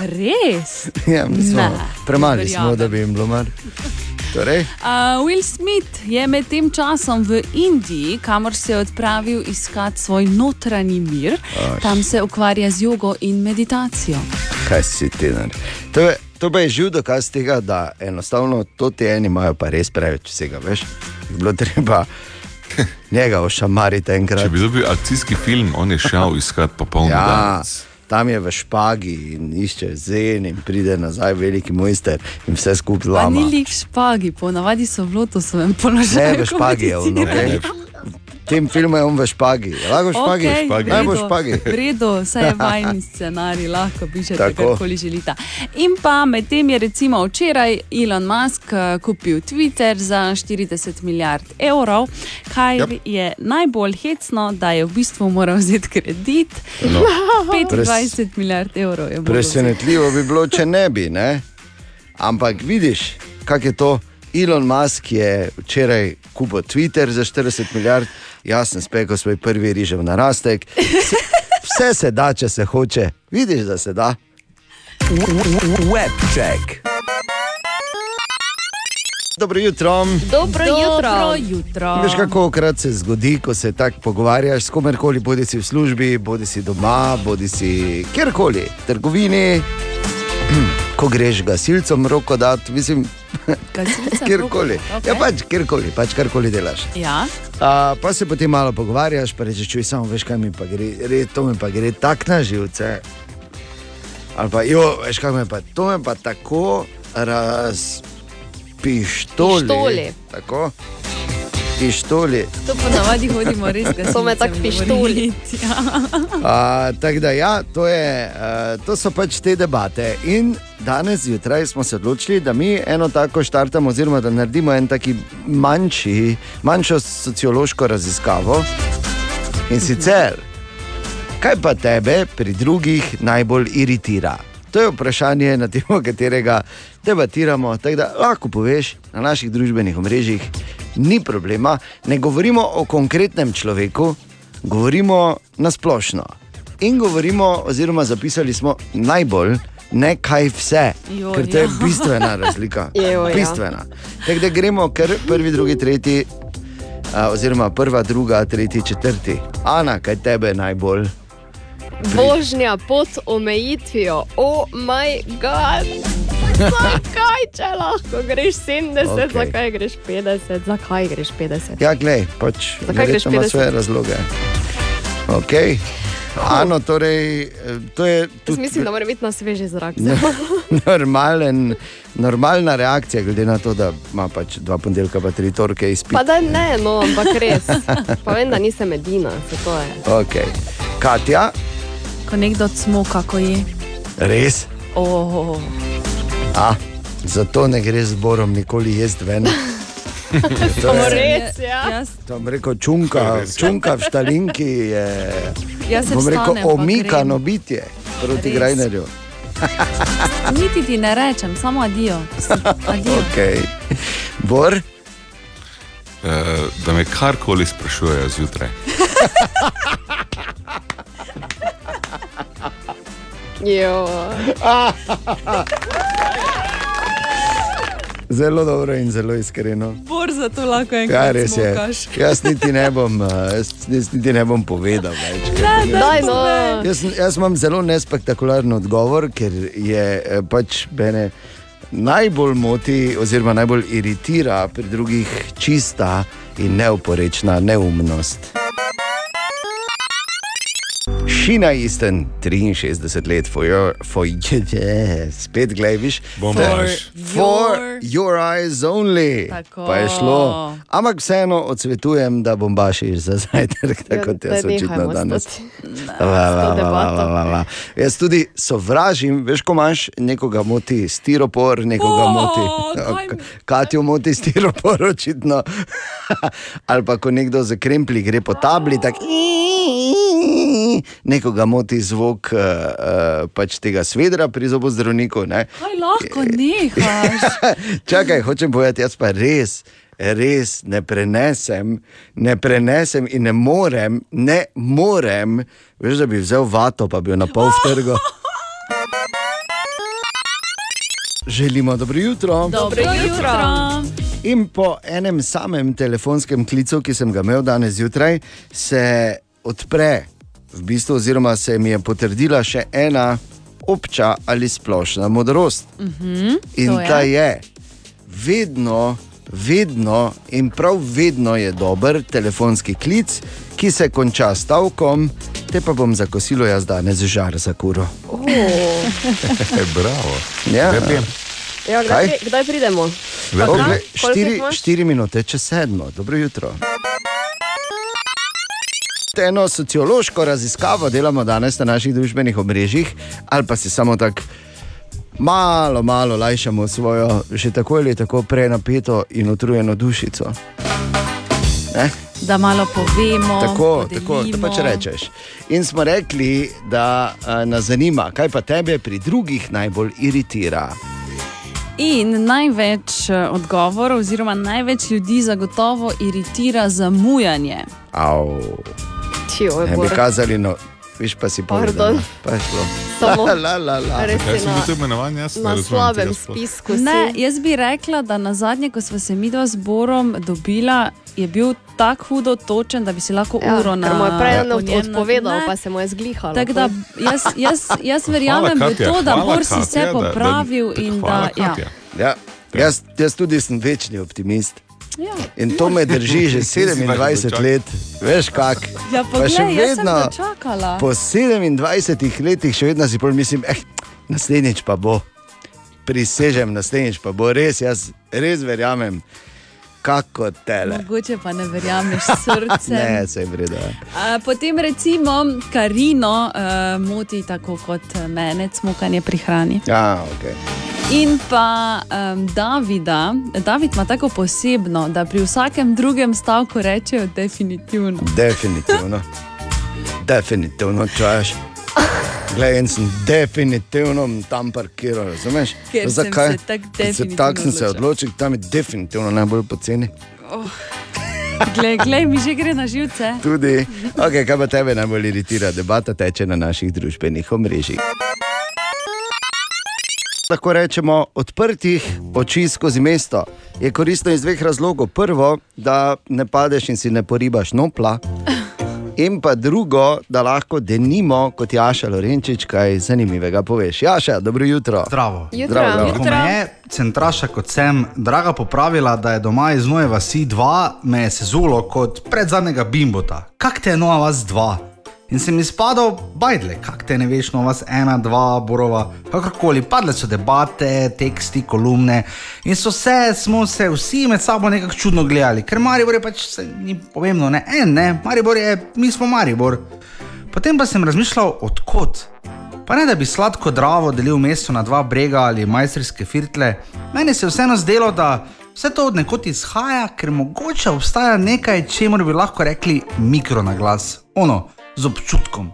res. Ja, smo, premali smo, da bi jim bilo mar. Torej, Uh, Will Smith je med tem časom v Indiji, kamor se je odpravil iskat svoj notranji mir, tam se ukvarja z jogo in meditacijo. kaj si ti naredil? To, je- to pa je živ dokaz tega, da enostavno to ti eni imajo pa res preveč vsega, veš. Bi Bilo treba njega ošamariti enkrat. Če bi dobil akcijski film, on je šel iskat popoln Ja, danec. Tam je v špagi in išče zen in pride nazaj veliki mojster in vse skupaj Pa ni lama. lik špagi, ponavadi so v lotosovem položaju. Ne, v špagi je on, meditirajo. Okay? Tem filmu je on v špagi. Lahko v špagi, Okej, špagi. v naj bo v špagi. V redu, vse je vajni scenarij, lahko pišete, karkoli želite. In pa medtem je recimo včeraj Elon Musk eh, kupil Twitter za 40 milijard evrov, kar Yep. je najbolj hecno, da je v bistvu moral vzeti kredit. No. 25 milijard evrov je bilo. Presenetljivo bi bilo, če ne bi. Ne? Ampak vidiš, kako je to. Elon Musk je včeraj kupil Twitter za 40 milijard, jaz sem spekel svoj prvi rižev narastek. Vse- Vse se da, če se hoče. Vidiš, da se da. Webček. Dobro jutro. Dobro jutro. Dobro jutro. Veš, kako krat se zgodi, ko se tako pogovarjaš s komerkoli, bodi si v službi, bodi si doma, bodi si kjerkoli, v trgovini, ko greš gasilcem roko dati, mislim, kjerkoli. Okay. Ja, pač kjerkoli, pač karkoli delaš. Ja. A, pa se potem malo pogovarjaš, pa rečeš, čuj, samo veš, kaj mi pa gre, re, to mi pa gre tako na živce. Ali pa, jo, veš, kaj me pa, to me pa tako razpištoli. Pištoli. Tako, pištoli. To ponavadi hodimo res, da To me tako pištoli. Ja. A, Tako da, ja, to, je, a, to so pač te debate. In danes zjutraj smo se odločili, da mi eno tako štartamo, oziroma da naredimo en taki manjši, manjšo sociološko raziskavo. In sicer, kaj pa tebe pri drugih najbolj iritira? To je vprašanje, na temo katerega debatiramo. Tako da lahko poveš na naših družbenih omrežjih, ni problema. Ne govorimo o konkretnem človeku, govorimo na splošno. In govorimo, oziroma zapisali smo najbolj, ne kaj vse, Joj, ker to je ja. bistvena razlika. Ja. bistvena. Tako da gremo kar prvi, drugi, tretji, a, oziroma prva, druga, tretji, četrti. Ana, kaj tebe najbolj? Vožnja pod omejitvijo, oh moj bog. Zakaj, če lahko greš 70, Okej. okay. zakaj greš 50, zakaj greš 50? Ja, glej, pač Zakaj greš verjetno ima 50? svoje razloge. Okay. Ano, torej, eh, to je Jaz tudi mislim, da mora biti na sveži zrak. normalen, normalna reakcija, glede na to, da ima pač dva ponedeljka, pa tri torke izpit. Pa da ne, no, ampak res. Pa vem, da nisem edina, se to je. Okay. Katja, Ko nekdo smoka, ko je. res? Oh. A, zato ne gre z borom nikoli jesti ven. To je, res, ja. Tam rekel, čunka, čunka v štalinki je, jaz se bom rekel, vstanem, pa omikano bitje proti Res. Grajnerju. Niti ti ne rečem, samo adijo. adijo. Okay. Bor, Eh, da me karkoli sprašujejo zjutraj. Jo. zelo dobro in zelo iskreno. Bor za to lahko Ja, enkrat res je. smokaš. Jaz niti ne bom, eh, jaz, jaz niti ne bom povedal več. ker- Daj, no. Jaz, jaz imam zelo nespektakularen odgovor, ker je eh, pač mene najbolj moti, oziroma najbolj iritira pri drugih čista in neoporečna neumnost. Šina isten, 63 let, for your, for yeah, spet gledaš. Bombaž. For your eyes only. Tako. Pa je šlo. Ampak vseeno odsvetujem, da bombašiš za zajtrk, tako kot Ja, jaz očitno danes. Jaz tudi sovražim, veš, ko imaš nekoga moti stiropor, nekoga O, moti. kaj mi- Katjo moti stiropor, očitno. Ali pa ko nekdo za kremplji gre po tabli, tako. Nekoga moti zvok uh, uh, pač tega svedra pri zobozdravniku. Ne? Kaj lahko nehaš? Čakaj, hočem povedati, jaz pa res, res ne prenesem, ne prenesem in ne morem, ne morem, veš, da bi vzel vato, pa bi jo na pol vtrgal. Želimo dobro jutro. Dobro jutro. In po enem samem telefonskem klicu, ki sem ga imel danes zjutraj, se odpre, v bistvu, oziroma se mi je potrdila še ena obča ali splošna modrost. Uh -huh, In je. ta je vedno, vedno in prav vedno je dober telefonski klic, ki se konča s stavkom: te pa bom za kosilo jaz danes žar za kuro. Oh. Bravo. Ja. Pepi, Ja, Kaj? kdaj, kdaj pridemo? Štiri, štiri minute čez sedmo, dobro jutro. Eno sociološko raziskavo delamo danes na naših družbenih omrežjih, ali pa si samo tako malo, malo lajšamo svojo, že tako ali tako prenapeto in utrujeno dušico. Ne? Da malo povemo. Tako, podelimo. tako, to pač rečeš. In smo rekli, da a, nas zanima, kaj pa tebe pri drugih najbolj iritira. In največ eh, odgovorov, oziroma največ ljudi zagotovo iritira zamujanje. Au. Tijo, Ne bi kazali, no, viš pa si povedal. Pardon. Pa je šlo. Samo- La, la, la. Res je na, ne na slabem spisku. Ne, si. jaz bi rekla, da na zadnje, ko smo se mi dva z Borom dobila, je bil tako hudo točen, da bi si lahko Ja, uro na ker mu je prej njem odpovedal, ne. pa se mu je zglihalo. Tako da jaz, jaz, jaz verjamem v Katja, to, da hvala, Bor si Katja, vse da- da- popravil in hvala, da. Ja. Katja. Ja, jaz, jaz tudi sem večni optimist. Ja. In to me drži že Si me 27 dočakal. let, veš kak. Ja, Pa še poglej, jaz sem vedno dočakala. Po 27 letih še vedno si pol mislim, eh, naslednjič pa bo. Prisežem, naslednjič pa bo res, jaz res verjamem, kako tele. Mogoče pa ne verjameš srcem. Ne, se je vredno. A, Potem recimo Karino uh, moti tako kot eh, mene, smukanje pri hrani. Ja, okay. In pa um, Davida, David ima tako posebno, da pri vsakem drugem stavku rečejo definitivno. Definitivno. Definitivno, čuješ. Glej, in sem definitivno tam parkiral, razumeš? Ker Zakaj? se tako sem se odločil. tam je definitivno najbolj poceni. Glej, glej, mi že gre na živce. Tudi, okay, kaj pa tebe najbolj iritira, debata teče na naših družbenih omrežjih. Lahko rečemo, odprtih oči skozi mesto je koristno iz dveh razlogov. Prvo, da ne padeš in si ne poribaš nopla. In pa drugo, da lahko denimo kot Jaša Lorenčič kaj zanimivega poveš. Jaša, dobro jutro. Zdravo. Jutro. Zdravo, zdravo. Ko me je centraša kot sem, draga popravila, da je doma iz Nove vasi dva, me je sezulo kot pred zadnjega bimbota. Kak te je Nova vas dva? In sem izpadal, bajdle, kak te ne veš, Nova vas ena, dva, borova, kakorkoli. Padle so debate, teksti, kolumne in so se, smo se vsi med sabo nekako čudno gledali, ker Maribor je pač, se, ni pomembno, ne en, ne, Maribor je, mi smo Maribor. Potem pa sem razmišljal, odkot. Pa ne da bi sladko dravo delil mesto na dva brega ali majstrske firtle, meni se je vseeno zdelo, da vse to od nekod izhaja, ker mogoče obstaja nekaj, čemu bi lahko rekli mikro na glas, ono, z občutkom.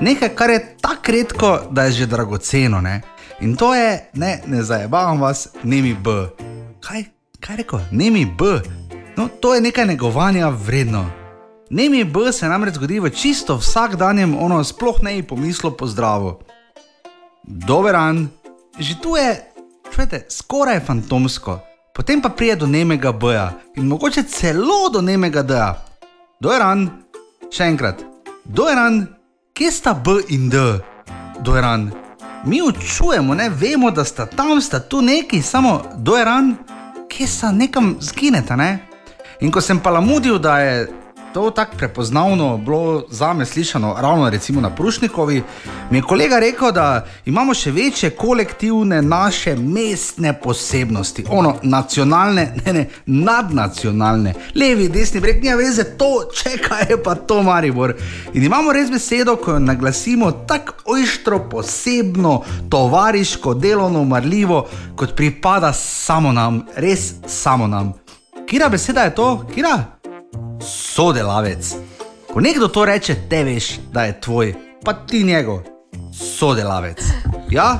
Nekaj, kar je tako redko, da je že dragoceno. Ne? In to je, ne, ne zabavam vas, nemi B. Kaj, kaj rekel, nemi B? No, to je nekaj negovanja vredno. Nemi B se namreč zgodi v čisto vsakdanjem, ono sploh ne bi pomislil po zdravu. Dober dan, že tu je, čujete, skoraj fantomsko, potem pa pride do nemega B-ja in mogoče celo do nemega D-ja. Dober dan, še enkrat, dober dan, kje sta B in D? Dober dan, mi učujemo, ne vemo, da sta tam, sta tu neki, samo dober dan, kje sta nekam zgineta, ne? In ko sem pa lamudil, da je to tako prepoznavno bilo za me slišano, ravno recimo na Prušnikovi, mi je kolega rekel, da imamo še večje kolektivne naše mestne posebnosti, ono nacionalne, ne, ne, nadnacionalne, levi, desni breg, nima veze to, če kaj je pa to Maribor. In imamo res besedo, ko jo naglasimo tako ojštro, posebno, tovariško, delovno, marljivo, kot pripada samo nam, res samo nam. Kira beseda je to, kira? Sodelavec. Ko nekdo to reče, te veš, da je tvoj, pa ti njegov sodelavec. Ja,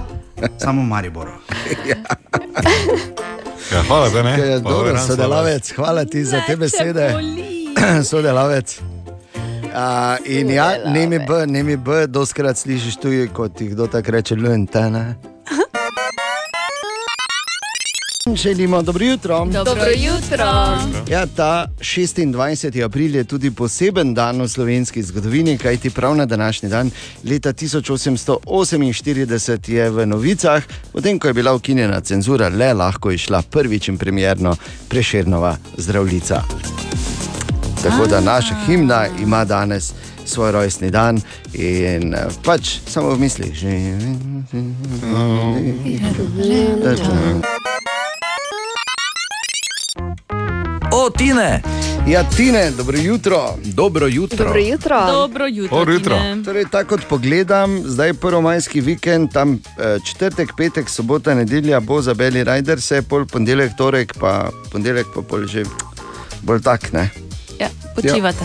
samo Maribor. Ja, hvala, da ne. Ja, Ran, sodelavec, hvala ti za te besede. sodelavec. Uh, in ja, nemi B, nemi B, doskrat slišiš tudi, kot jih kdo tako reče, lentene. Želimo dobro jutro. Dobro jutro. Ja, ta 26. april je tudi poseben dan v slovenski zgodovini, kajti prav na današnji dan, leta 1848, je v novicah, potem ko je bila ukinjena cenzura, le lahko išla prvič in premjerno preširnova zdravljica. Tako da naša himna ima danes svoj rojstni dan in eh, pač samo v mislih. živim. O, Tine! Ja, Tine, dobro jutro. Dobro jutro. Dobro jutro. Dobro jutro. Dobro jutro. Tine. Torej, tako kot pogledam, zdaj je prvomajski vikend, tam eh, četrtek, petek, sobota, nedelja bo za Beli Rider, vse pol ponedeljek, torek, pa ponedeljek pa pol že bolj tak. Ne? Ja, počivate.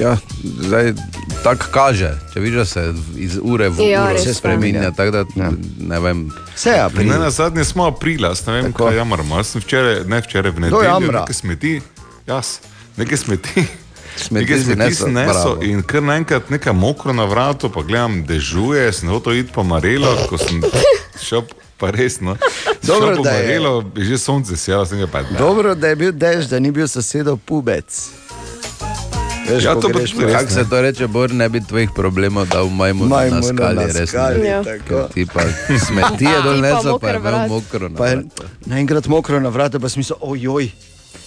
Ja, zdaj tako kaže, če vidiš, se iz ure v Ja, uro se spremenja. Ja. Tako da ne vem. Vse je april. Ne, na zadnje smo aprila, ne vem, Tako. kaj jamramo. Jaz sem včeraj, ne včeraj, v nedeljo, nekaj smeti, jaz, nekaj smeti. Smeti smeti nesel, nesel in kar naenkrat nekaj mokro na vratu, pa gledam, dežuje, sem hotel iti po Marelo, ko sem šel pa resno. Dobro, da je- je že sonce sjelo, sem ga pa. Dobro, da je bil dež, da ni bil sosedov pubec. Veš, Ja, to pa greš res, Kako se to reče, Bor, ne bi tvojih problemov dal majmu na Majmunu skali, na res. skali, ne. Ja. tako. Ti pa smeti je dol pa nesel, pa je imel mokro. na Pa vratu. naenkrat mokro na vratu, pa smisel, ojoj.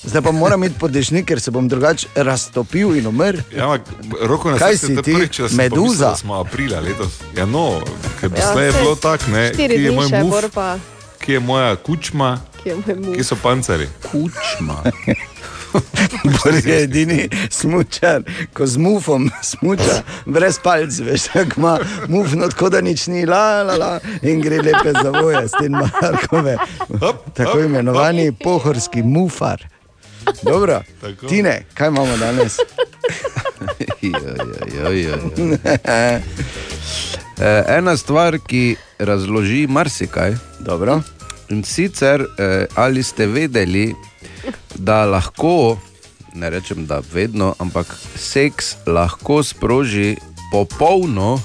Zdaj pa moram iti po dežnik, ker se bom drugače raztopil in umrl. Ja, ampak roko na Kaj si ti, prvič, sem meduza? pomislil, smo aprila letos. Ja, no, ker Ja, je bilo tako, ne, Štiri ki je dni moj še, muf, bor pa, ki je moja kučma, ki je moj muž. ki so pancari. Kučma. Bor je edini smučar, ko z mufom smuča, brez palc, veš, tako ima muf, no tako da nič ni, la, la, la, in gre lepe zavoje, s tem Markove. Tako imenovani pohorski mufar. Dobro, Tako. Tine, kaj imamo danes? Joj, joj, joj, joj. Eh, Ena stvar, ki razloži marsikaj, Dobro. in sicer eh, ali ste vedeli, da lahko, ne rečem, da vedno, ampak seks lahko sproži popolno,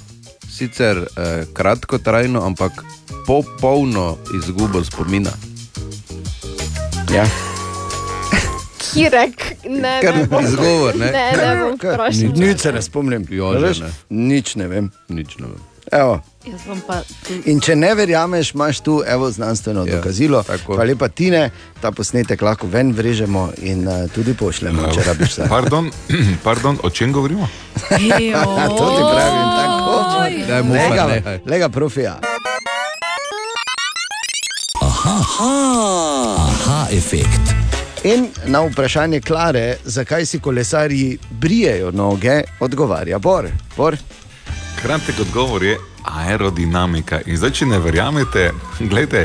sicer eh, kratkotrajno, ampak popolno izgubo spomina. Ja. Kirek, ne, Kar ne bom. izgovor, ne? Ne, ne bom Kaj? vprašal. Nič se ne spomnim. Ja, A že veš? ne. Nič ne vem. Nič ne vem. Evo. In če ne verjameš, imaš tu evo znanstveno Ja, dokazilo. tako. Pa lepa Tine, ta posnetek lahko ven vrežemo in uh, tudi pošljemo, če rabiš vse. Pardon, pardon, o čem govorimo? To ti pravim, tako. Daj mu Lega, pa nehaj. lega profija. Aha, efekt. In na vprašanje Klare, zakaj si kolesarji brijejo noge, odgovarja Bor. Bor. Kratek odgovor je aerodinamika. In zdaj, če ne verjamete, gledajte,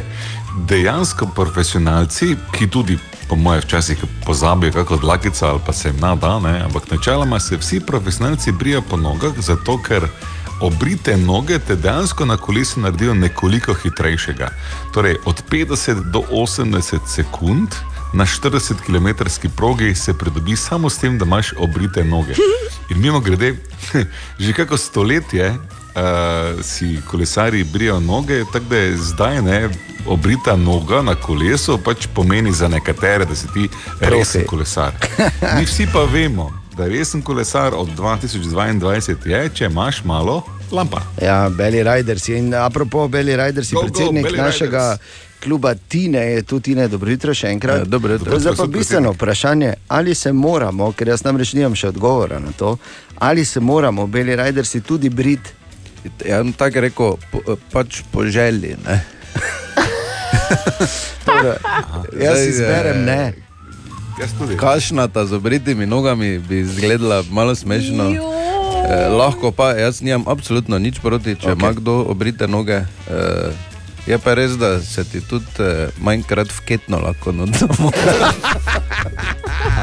dejansko profesionalci, ki tudi, po mojem, včasih pozabijo, kako dlakica ali pa se jim nada, ne, ampak načeloma se vsi profesionalci brijo po nogah, zato ker obrite noge te dejansko na kolesu naredijo nekoliko hitrejšega. Torej, od 50 do 80 sekund. Na 40 km progi se pridobi samo s tem, da imaš obrite noge. In mimo grede, že kako stoletje uh, si kolesari brijo noge, tako da je zdaj ne, obrita noga na kolesu pač pomeni za nekatere, da si ti resen kolesar. Mi vsi pa vemo, da resen kolesar od 2022 je, če imaš malo lampa. Ja, Beli Riders. In apropo Beli Riders, Go, go, predsednik Belly našega Riders. Kluba Tine, je tu Tine, dobro jutro še enkrat. Ja, dobro jutro. Zdaj pa bistveno vprašanje, ali se moramo, ker jaz namreč nimam še odgovora na to, ali se moramo Beli Ridersi tudi briti. Ja, tako rekel, po, pač po želji. Ne? Torej, Jaz Zdaj, izberem eh, ne. Tudi. Kašnata z obritimi nogami bi izgledala malo smešno. Eh, lahko pa, jaz nimam absolutno nič proti, če okay. ima kdo obrite noge. Eh, je pa res, da se ti tudi eh, manjkrat vketno lahko nudimo.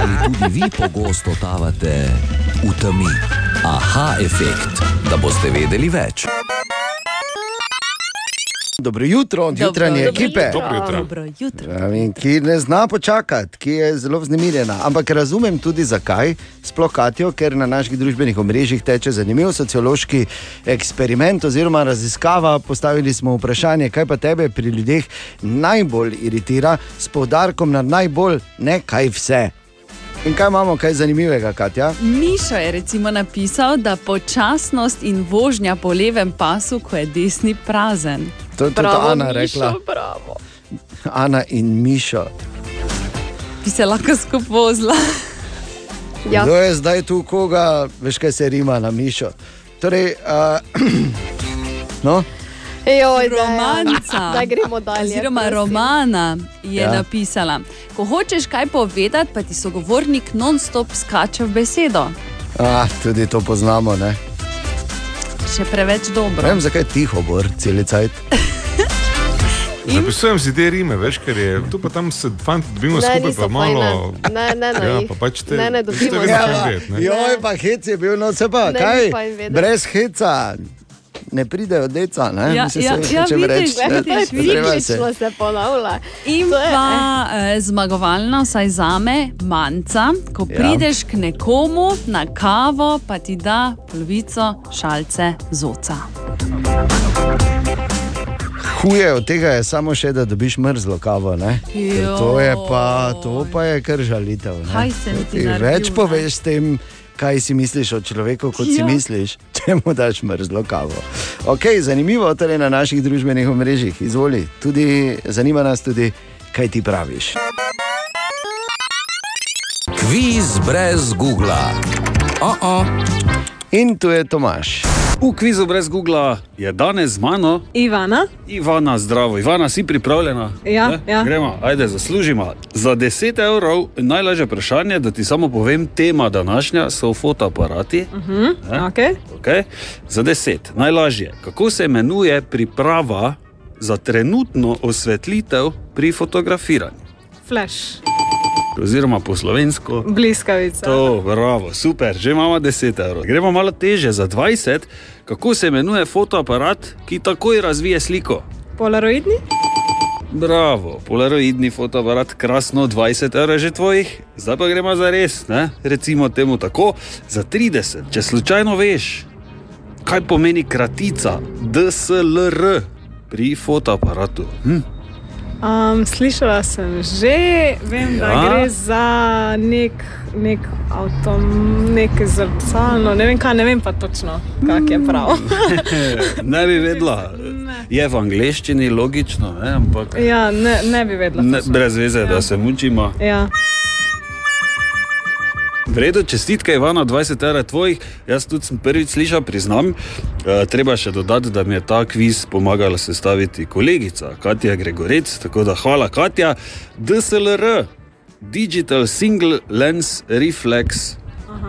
Ali tudi vi pogosto totavate v temi? Aha, efekt, da boste vedeli več. Dobro jutro od jutranje ekipe. Dobro jutro. Dobro jutro. Pravim, ki ne zna počakati, ki je zelo vznemirjena. Ampak razumem tudi zakaj, sploh Katijo, ker na naših družbenih omrežjih teče zanimiv sociološki eksperiment oziroma raziskava. Postavili smo vprašanje, kaj pa tebe pri ljudeh najbolj iritira, s poudarkom na najbolj, ne kaj vse. In kaj imamo, kaj zanimivega, Katja? Mišo je recimo napisal, da počasnost in vožnja po levem pasu, ko je desni prazen. To je tudi Bravo, Ana rekla. Mišo, bravo. Ana in Mišo. Bi se lahko skupaj vozila. Ja. Kdo je zdaj tu koga, veš kaj se rima na mišo. Torej, uh, no, Joj, da, Romanca. da gremo dalje. Oziroma, prosim. romana je Ja. ja. napisala. Ko hočeš kaj povedati, pa ti sogovornik non-stop skače v besedo. ah, tudi to poznamo. Ne? Še preveč Ne dobro. vem, zakaj je tiho, bor, cel cajt. Zapisujem si te rime, veš, ker je tu pa tam se fanti dobimo Ne, skupaj, pa malo. fajne. Ne, ne, ne. Ja, pa pač te- ne, ne to dobimo se. ne. Joj, pa hec je bil, no se pa, Ne, kaj? vedeti. Brez heca. Ne pridejo deca, ne? Ja, Mislim, ja, se ja, vidiš, reči, ja, je treba se- se ponavlja. In pa eh, zmagovalna, vsaj za me, manjca, ko Ja. prideš k nekomu na kavo, pa ti da polovico šalce zoca. Huje od tega je samo še, da dobiš mrzlo kavo. To je pa, to pa je kar žalitev. ne. Kaj sem ti Ti naredil, Več poveš s tem, kaj si misliš o človeku, kot si Ja. misliš, če mu daš mrzlo kavo. Okay, zanimivo torej na naših družbenih omrežjih. Izvoli, tudi, zanima nas tudi, kaj ti praviš. Kviz brez Google. Oh -oh. In tu je Tomaš. V kvizu brez Google je danes z mano Ivana, Ivana, zdravo. Ivana, si pripravljena? Ja, Ne? ja. Gremo, ajde, zaslužimo. Za 10 evrov najlažje vprašanje, da ti samo povem, tema današnja so fotoaparati. uh -huh. okay. Okay? Za 10. Najlažje. Kako se imenuje priprava za trenutno osvetlitev pri fotografiranju? flash, Oziroma po slovensko. bliskavica. To, bravo, super, že imamo 10 evrov. Gremo malo teže za 20. Kako se imenuje fotoaparat, ki takoj razvije sliko? Polaroidni, Bravo, polaroidni fotoaparat, krasno, 20 evrov že tvojih, zdaj pa gremo za res, ne? recimo temu tako, za 30, če slučajno veš, kaj pomeni kratica DSLR pri fotoaparatu. Hm? Um, slišala sem že, vem, ja. da Ja. gre za nek, nek avto, nekaj zrcalno, ne vem kaj, ne vem pa točno, kak je prav. ne bi vedela, je v angleščini logično, ne? ampak ja, ne, ne bi vedela. ne, brez veze, da se mučimo. Ja. V redu, čestitke, Ivana, 20 evrov tvojih. Jaz tudi sem prvič slišal, priznam. E, treba še dodati, da mi je ta kviz pomagala sestaviti kolegica Katja Gregorec. Tako da hvala, Katja. DSLR, Digital Single Lens Reflex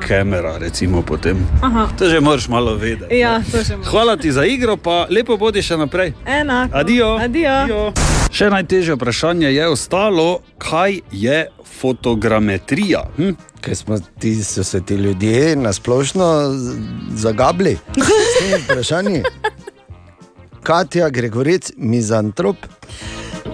Camera, recimo potem. Aha. To že moraš malo vedeti. Ja, to že moram. Hvala ti za igro, pa lepo bodi še naprej. Enako. Adijo. Adijo. Še najtežje vprašanje je ostalo, kaj je fotogrametrija. Hm? Ker smo ti, so se ti ljudje na splošno z- zagabli s temi vprašanji. Katja Gregoric, mizantrop.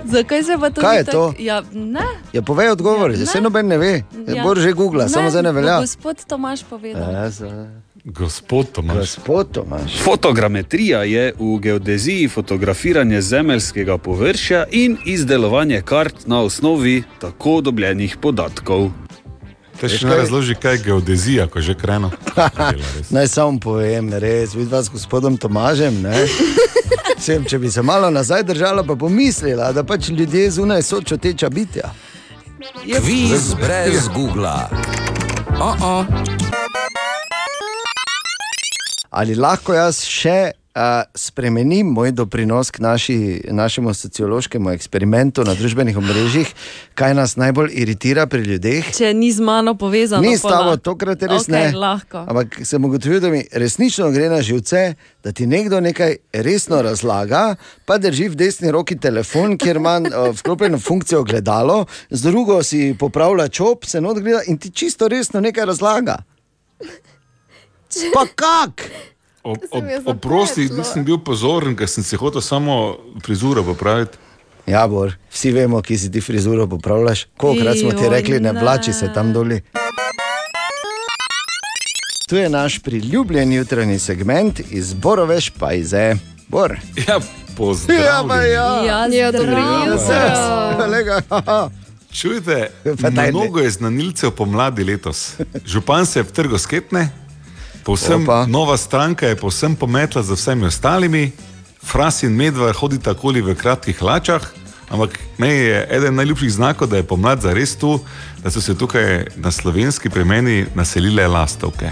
Zakaj se pa to Kaj je tak- to? Ja, ne. Ja, povej odgovor, ja, se noben ne ve. Ja. Bor že googla, samo zdaj ne velja. Gospod Tomaš povedal. Ja, Gospod Tomaš. Gospod Tomaš. Fotogrametrija je v geodeziji fotografiranje zemeljskega površja in izdelovanje kart na osnovi tako dobljenih podatkov. Te še ne razloži, kaj je geodezija, ko že kreno. Naj samo povem, res, vidva s gospodom Tomažem. ne. Sem, če bi se malo nazaj držala, pa pomislila, da pač ljudje zunaj so čuteča bitja. Kviz brez Google. Oh -oh. Ali lahko jaz še spremenim moj doprinos k naši, našemu sociološkemu eksperimentu na družbenih omrežjih, kaj nas najbolj iritira pri ljudeh? Če ni z mano povezano, Ni s pa tabo, lahko. tokrat je res okay, ne. Lahko. Ampak sem ugotovil, da mi resnično gre na živce, da ti nekdo nekaj resno razlaga, pa drži v desni roki telefon, kjer ima vklopljeno funkcijo gledalo, z drugo si popravlja čop, se not gleda in ti čisto resno nekaj razlaga. Pa kak? Ob, Se ob, oprosti, zapletlo. nisem bil pozoren, ker sem si hotel samo frizuro popraviti. Ja, Bor, vsi vemo, ki si ti frizuro popravljaš. Kolikrat smo ti rekli, ne ne. vlači se tam doli. Tu je naš priljubljen jutranji segment iz Borove špajze. Bor. Ja, pozdravljen. Ja, pa ja. Ja, Ja, dobro zdravo. jutro. Kolega, haha. Čujte, Pa mnogo je znanilcev pomladi letos. Župan se je vtrgal sketne, povsem Opa. nova stranka je povsem pometla za vsemi ostalimi, Fras in Medvard hodita okoli v kratkih hlačah, Ampak meni je eden najljubših znakov, da je pomlad za res tu, da so se tukaj na slovenski premeni naselile lastovke.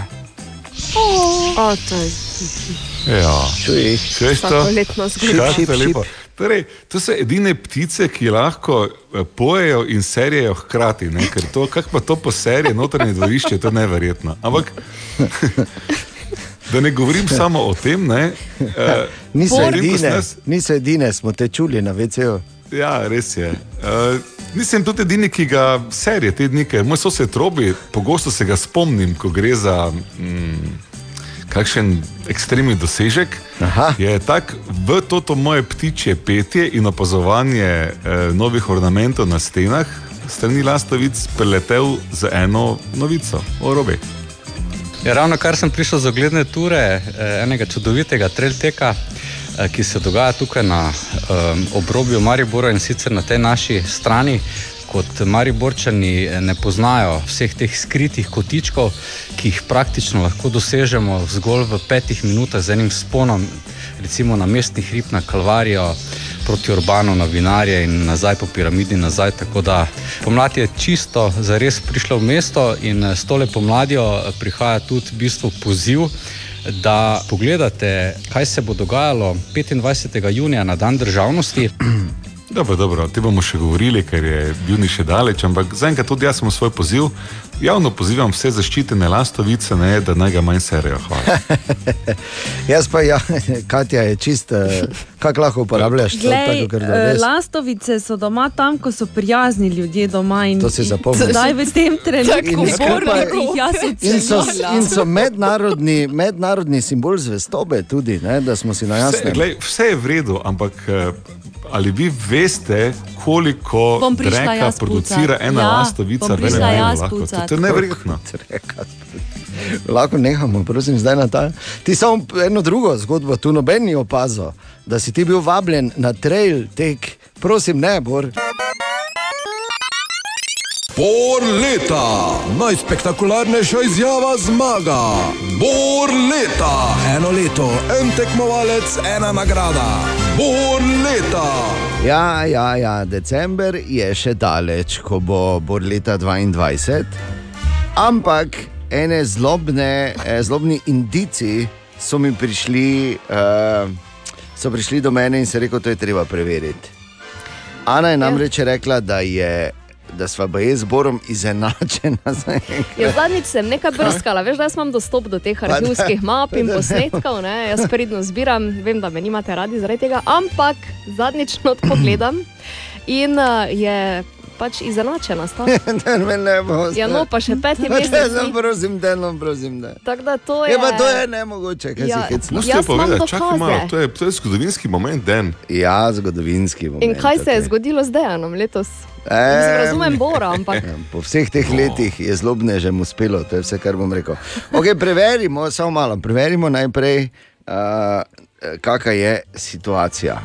O, to je. Ja, Čuješ to? Vsakoletno zgodbo. Kako Šip, je šip, lepo. Torej, to so edine ptice, ki lahko eh, pojejo in serijo hkrati. Ne? Ker to, kako pa to po seriji, notranje dvorišče, to je neverjetno. Ampak, da ne govorim samo o tem, ne, eh, Niso edine, jaz- niso edine, smo te čuli na VC-ju. Ja, res je. Uh, nisem tudi edini, ki ga serije te dni, ker moj sosed robi, pogosto se ga spomnim, ko gre za mm, kakšen ekstremni dosežek. Aha. Je tak v toto moje ptičje petje in opazovanje eh, novih ornamentov na stenah, strani lastovic, preletel z eno novico o robi. Ja, ravno kar sem prišel z ogledne ture eh, enega čudovitega trailteka, eh, ki se dogaja tukaj na um, obrobju Maribora in sicer na tej naši strani. Kot Mariborčani eh, ne poznajo vseh teh skritih kotičkov, ki jih praktično lahko dosežemo zgolj v petih minutah z enim sponom, recimo na mestni hrib na Kalvarijo, proti Urbanu, na Vinarje in nazaj po piramidi. Nazaj, tako da pomlad je čisto, zares prišla v mesto in eh, s tole pomladjo eh, prihaja tudi v bistvu poziv. Da pogledate, kaj se bo dogajalo 25. junija na dan državnosti. Dobro, dobro, te bomo še govorili, ker je juni še daleč, ampak zaenkrat tudi jaz sem svoj poziv. Javno pozivam vse zaščitene lastovice, ne, da naj ga manj serijo. Jaz pa, ja, Katja je čist, eh, kako lahko uporabljaš Glej, tako da eh, lastovice so doma tam, ko so prijazni ljudje doma. In, To si in zapomni. Zdaj v tem trenutku jih jaz In so, ocenjujem. in so mednarodni, mednarodni simbol zvestobe, tudi, ne, da smo si na Vse, jasnem. glej, vse je v redu, ampak eh, ali vi veste, koliko jaz producira ena Ja, lastovica bom v prišla enem jaz dnevu? lahko? To, to je neverjetno. Lahko nehamo, prosim, zdaj na ta. Ti samo eno drugo zgodbo, tu noben ni opazil, da si ti bil vabljen na trail tek. Prosim, ne, Bor. Bor leta, najspektakularnejša izjava zmaga. Bor leta, eno leto, en tekmovalec, ena nagrada. Bor leta. Ja, ja, ja, december je še daleč, ko bo Bor leta 22. Ampak ene zlobne, eh, zlobni indici so mi prišli, uh, so prišli do mene in se rekel, to je treba preveriti. Ana je namreč rekla, da je. Da sva jaz z Borom izenačena. Ja, zadnjič sem nekaj brskala, veš, da jaz imam dostop do teh arhivskih map in posnetkov, ne? jaz pridno zbiram, vem, da me nimate radi zaradi tega, ampak zadnjič not pogledam in uh, je pač izenačena sta. ne, ne bo. Ja, no, pa še peti Ne, mesec. no, ni. prosim, da no, prosim, da. Tako da to je. Je pa to je nemogoče, kaj Ja, si hecno. Musite povedati, čakaj malo, to je, to je zgodovinski moment, Den. Ja, zgodovinski moment. In kaj se je zgodilo z Dejanom letos? Mislim, razumem Bora, ampak. Ja, Po vseh teh letih je zlobne že mu uspelo, to je vse, kar bom rekel. Okay, preverimo, samo malo, preverimo najprej, uh, kakšna je situacija.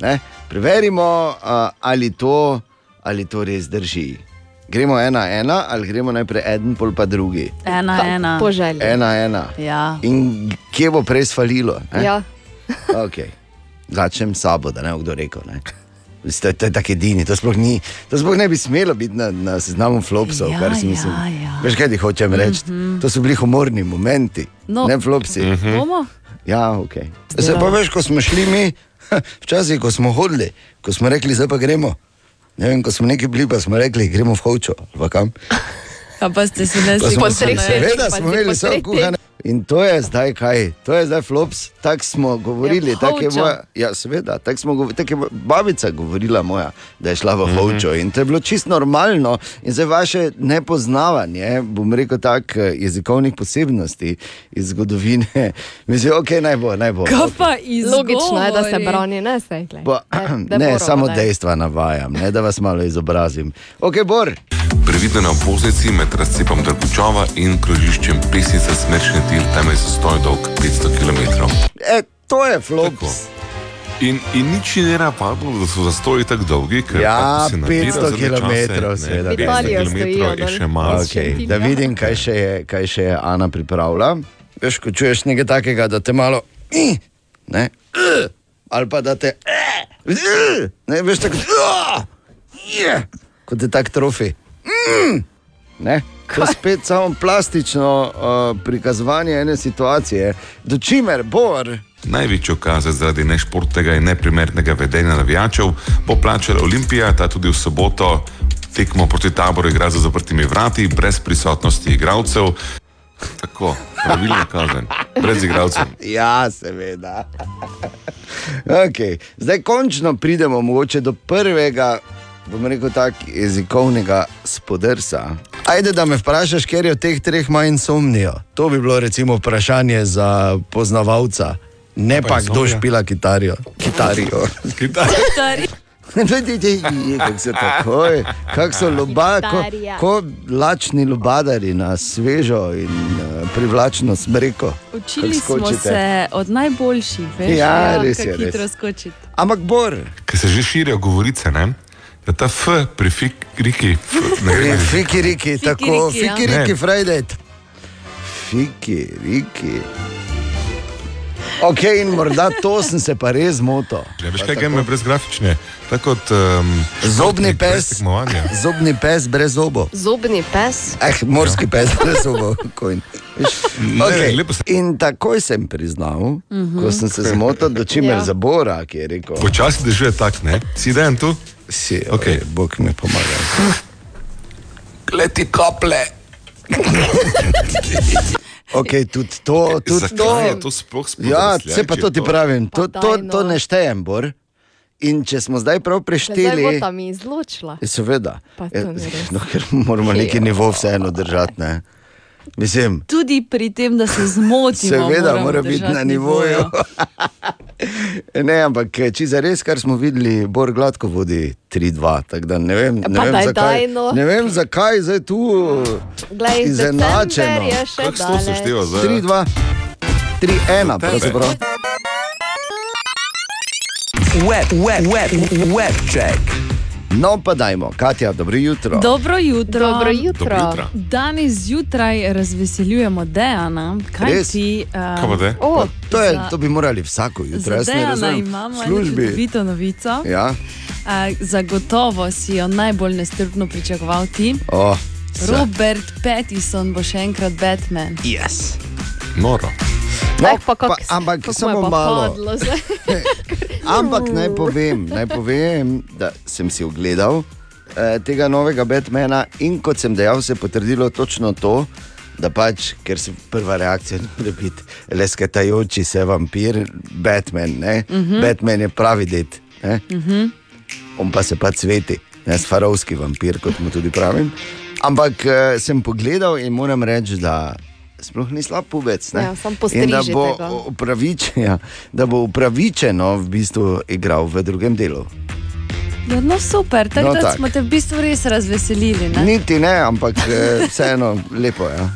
Ne? Preverimo, uh, ali, to, ali to res drži. Gremo ena, ena, ali gremo najprej en, pol pa drugi. Ena, ena. Po želji. Ena, ena. Ja. In kje bo prej svalilo? ne? Ja. Okay. Začnem s sabo, da ne bo kdo rekel. Ne? To, to je tako edini, to sploh, ni, to sploh ne bi smelo biti na, na seznamu flopsov, Ja, kar si mislim. ja, ja. Veš, kaj ti hočem reči? Mhm. To so bili humorni momenti, No. ne flopsi. Bomo? Ja, ok. Zdaj pa veš, ko smo šli mi, včasih, ko smo hodili, ko smo rekli, zdaj pa gremo. Ne vem, ko smo neki bili, pa smo rekli, gremo v Hočo. pa kam. A pa ste si Pa nesli smo po si- treh Seveda smo imeli vse kuhane. In to je zdaj kaj, to je zdaj flops, tako smo govorili. Ja, v tak je moja, ja, seveda, tako smo govorili, tako je babica govorila moja, da je šla v Hovčo in to je bilo čisto normalno. In zdaj vaše nepoznavanje, bom rekel tako, jezikovnih posebnosti iz zgodovine, mislim, ok, naj bo, naj bo. Kaj ok. pa iz Logično je, da se brani, ne se. Pa, da ne, Borova samo daj. dejstva navajam, ne, da vas malo izobrazim. Ok, Bor. Previdno na obvoznici med razcepom Drgučova in krožiščem Pesnica Smrčni del, tam je zastoj dolg 500 km. E, to je flops. In, in nič ni napadlo, da so zastoji tako dolgi, ker Ja, pač se nabira 500 zadnje km, seveda. ne, 500 Italijo km je še malo. Okay, da vidim, kaj še, je, kaj še je Ana pripravila. Veš, ko čuješ nekaj takega, da te malo. Ne, ali pa da te. "eh", Ne, veš tako, kot je tak trofej. Mm, ne, to je spet samo plastično uh, prikazovanje ene situacije, do čimer bor. Največjo kazen zaradi nešportnega in neprimernega vedenja navijačev bo plačala Olimpija, ta tudi v soboto tekmo proti taboru igra za zaprtimi vrati, brez prisotnosti igralcev. Tako, pravilna kazen, brez igralcev. Ja, seveda. Okay. Zdaj končno pridemo mogoče do prvega, bom rekel tako, jezikovnega spodrsa. Ajde, da me vprašaš, ker je od teh treh manj insomnijo. To bi bilo recimo vprašanje za poznavalca. Ne Pa pa kdo špila kitarijo. Kitarijo. Kako se takoj, kako so loba, ko, Kitarija. ko lačni lubadari na svežo in uh, privlačno smreko. Učili smo se od najboljših, veš, Ja, res kako je, res. hitro skočiti. Ampak bor. Ker se že širijo govorice, ne? Da ta F pri Fiki, f, ne Pri vem, Fiki riki, tako, riki, ja. fiki riki, Ne. Friday. Fiki riki. Ok, in morda to sem se pa res motil. Ja, veš kaj, game brez grafične, tako kot um, Zobni pes, zobni pes brez zobov. Zobni pes. Eh, morski pes brez lepo se- In takoj sem priznal, Mhm. ko sem se zmotil, do čimer Ja. za Bora, ki je rekel: Počasi dežuje tak, ne? Si den tu? Si, okay. Bog mi pomaga. Leti kaple. Okay, tudi to, tudi Zakaj to. je to sploh sploh Ja, razljač, se pa to ti to? pravim, to, to, daj, no. to ne štejem, Bor. In če smo zdaj prav Zdaj bo prešteli, tam izločila. je seveda, to res. no, ker moramo neki nivo vseeno držati. Ne? Mislim, Tudi pri tem, da se zmotimo, seveda moramo mora biti na nivoju. ne, ampak če za res, kar smo videli, Bor gladko vodi 3-2. tako da Ne vem, ne vem, daj, zakaj, daj, no. ne vem zakaj zdaj tu Glej, izenačeno. je Kako se to sešteva zdaj? 3-2, 3-1, Tebe. pravzaprav. Web, web, web, web check. No, pa dajmo, Katja, dobro jutro. Dobro jutro. Dobro jutro. Dobro jutro. Danes zjutraj razveseljujemo Dejana, kaj Res? ti. Uh, Kaj pa te? O, To, je, Za- to bi morali vsako jutro. Za Dejana imamo čudovito novico. Ja, Uh, zagotovo si jo najbolj nestrpno pričakoval ti. oh. Robert Pattinson bo še enkrat Batman. Yes. Noro. No, eh, pa pa, kako ampak je samo pa malo. Ampak naj povem, naj povem, da sem si ogledal eh, tega novega Batmana in kot sem dejal, se je potrdilo točno to. Da pač, ker se prva reakcija ne more biti lesketajoči se vampir, Batman. Uh Mhm. -huh. Batman je pravi det, ne? Uh -huh. on pa se pa cveti, ne farovski vampir, kot mu tudi pravim. Ampak eh, sem pogledal in moram reči, da sploh ni slab pubec. ne. Ja, In da bo, ga. upravičen, ja, da bo upravičeno v bistvu igral v drugem delu. Ja, no, super, No, takrat no, tak. smo te v bistvu res razveselili. ne? Niti ne, ampak eh, vseeno lepo je. Ja.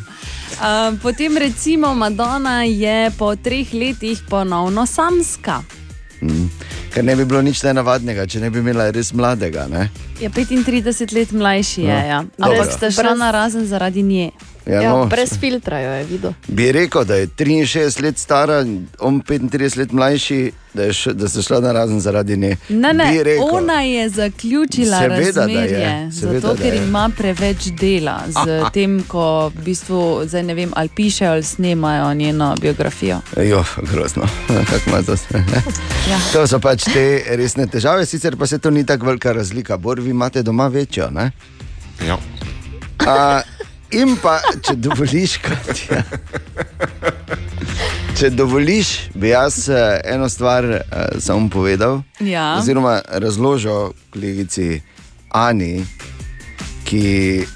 Uh, potem recimo Madonna je po treh letih ponovno samska. Mm. Ker ne bi bilo nič nenavadnega, če ne bi imela res mladega. Ne? Je 35 let mlajši, je, No, ja. ampak sta šla na razen zaradi nje. Ja, Ja, no, brez filtra jo je videl. Bi rekel, da je 63 let stara, on 35 let mlajši, da, je š, da se šla na razen zaradi nje. Ne, ne, rekel. ona je zaključila Seveda, da je, razmerje, seveda, zato ker ima preveč dela z tem, ko v bistvu, zdaj ne vem, ali pišejo ali snemajo njeno biografijo. Jo, grozno, kako ima to? Ja. To so pač te resne težave, sicer pa se to ni tako velika razlika. Bor, vi imate doma večjo. Ne? Ja. A, in pa, če dovoliš, Katja. Če dovoliš, bi jaz eh, eno stvar uh, samo povedal. Ja. Oziroma razložil kolegici Ani, ki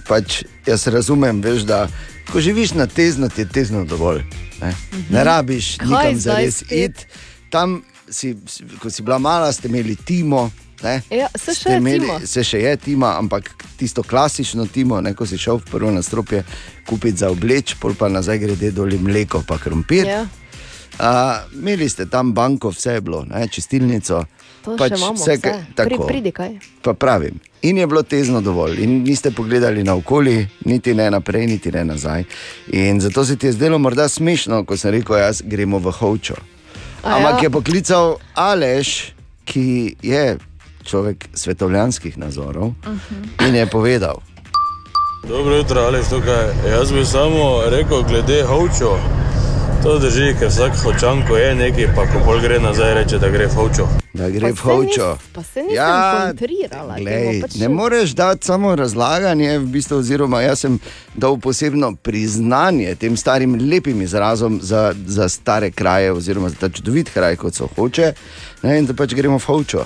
pač jaz razumem, veš, da ko živiš na tezno, ti je tezno dovolj. Ne, ne rabiš Kaj nikam zares spet? iti. Tam, si, si- ko si bila mala, ste imeli timo. Ja, se še imeli, Timo. se še je tima, ampak tisto klasično timo, ne, ko si šel v prvo nastropje kupiti za obleč, pol pa nazaj grede doli mleko, pa krompir. Ja. Uh, imeli ste tam banko, vse je bilo, ne, čistilnico. To pač imamo. vse, vse. kaj- Pri, tako. pridi kaj. Pa pravim. In je bilo tezno dovolj, in niste pogledali naokoli, niti ne naprej, niti ne nazaj. In zato se ti je zdelo morda smešno, ko sem rekel, jaz gremo v Hovčo. A Ampak ja. je poklical Aleš, ki je človek svetovljanskih nazorov in je povedal. Dobro jutro, Aleš, tukaj. Jaz bi samo rekel, glede Hovčo. To drži, ker vsak hočan, ko je nekaj, pa ko pol gre nazaj, reče, da gre v Hovčo. Da gre v Pa se Hovčo. nis- Pa se nisem Ja, kontrirala. Glej, pač ne moreš dati samo razlaganje, v bistvu, oziroma jaz sem dal posebno priznanje tem starim lepim izrazom za, za stare kraje, oziroma za ta čudovit kraj, kot so hoče, ne, in da pač gremo v Hovčo.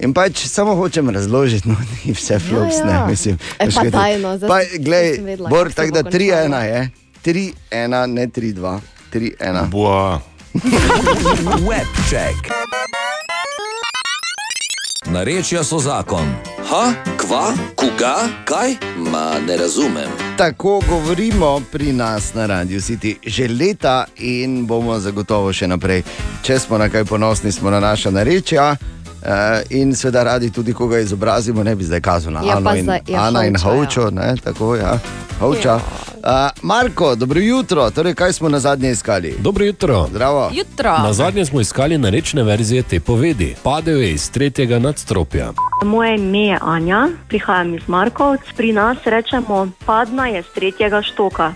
In pač samo hočem razložiti, no, ni vse flops, ja. ne mislim. E, pa to- tajno, zdaj Pa, glej, vedela, Bor, tako da 3-1 končalo. je, 3-1, ne 3-2, 3-1. Boa. Webček. Narečja so zakon. Ha, kva, koga, kaj? Ma ne razumem. Tako govorimo pri nas na Radio City že leta in bomo zagotovo še naprej. Če smo na kaj ponosni, smo na naša narečja. Uh, in seveda radi tudi koga izobrazimo, ne bi zdaj kazal na Ja, Ano in, za- ja, Ana in Hovča, Hovčo, ne, tako ja, Hovča. Uh, Marko, dobro jutro, torej kaj smo na zadnje iskali? Dobro jutro. Zdravo. Jutro. Na zadnje smo iskali narečne verzije te povedi. Padel je iz tretjega nadstropja. Moje ime je Anja, prihajam iz Markovc. Pri nas rečemo, padna je z tretjega štoka.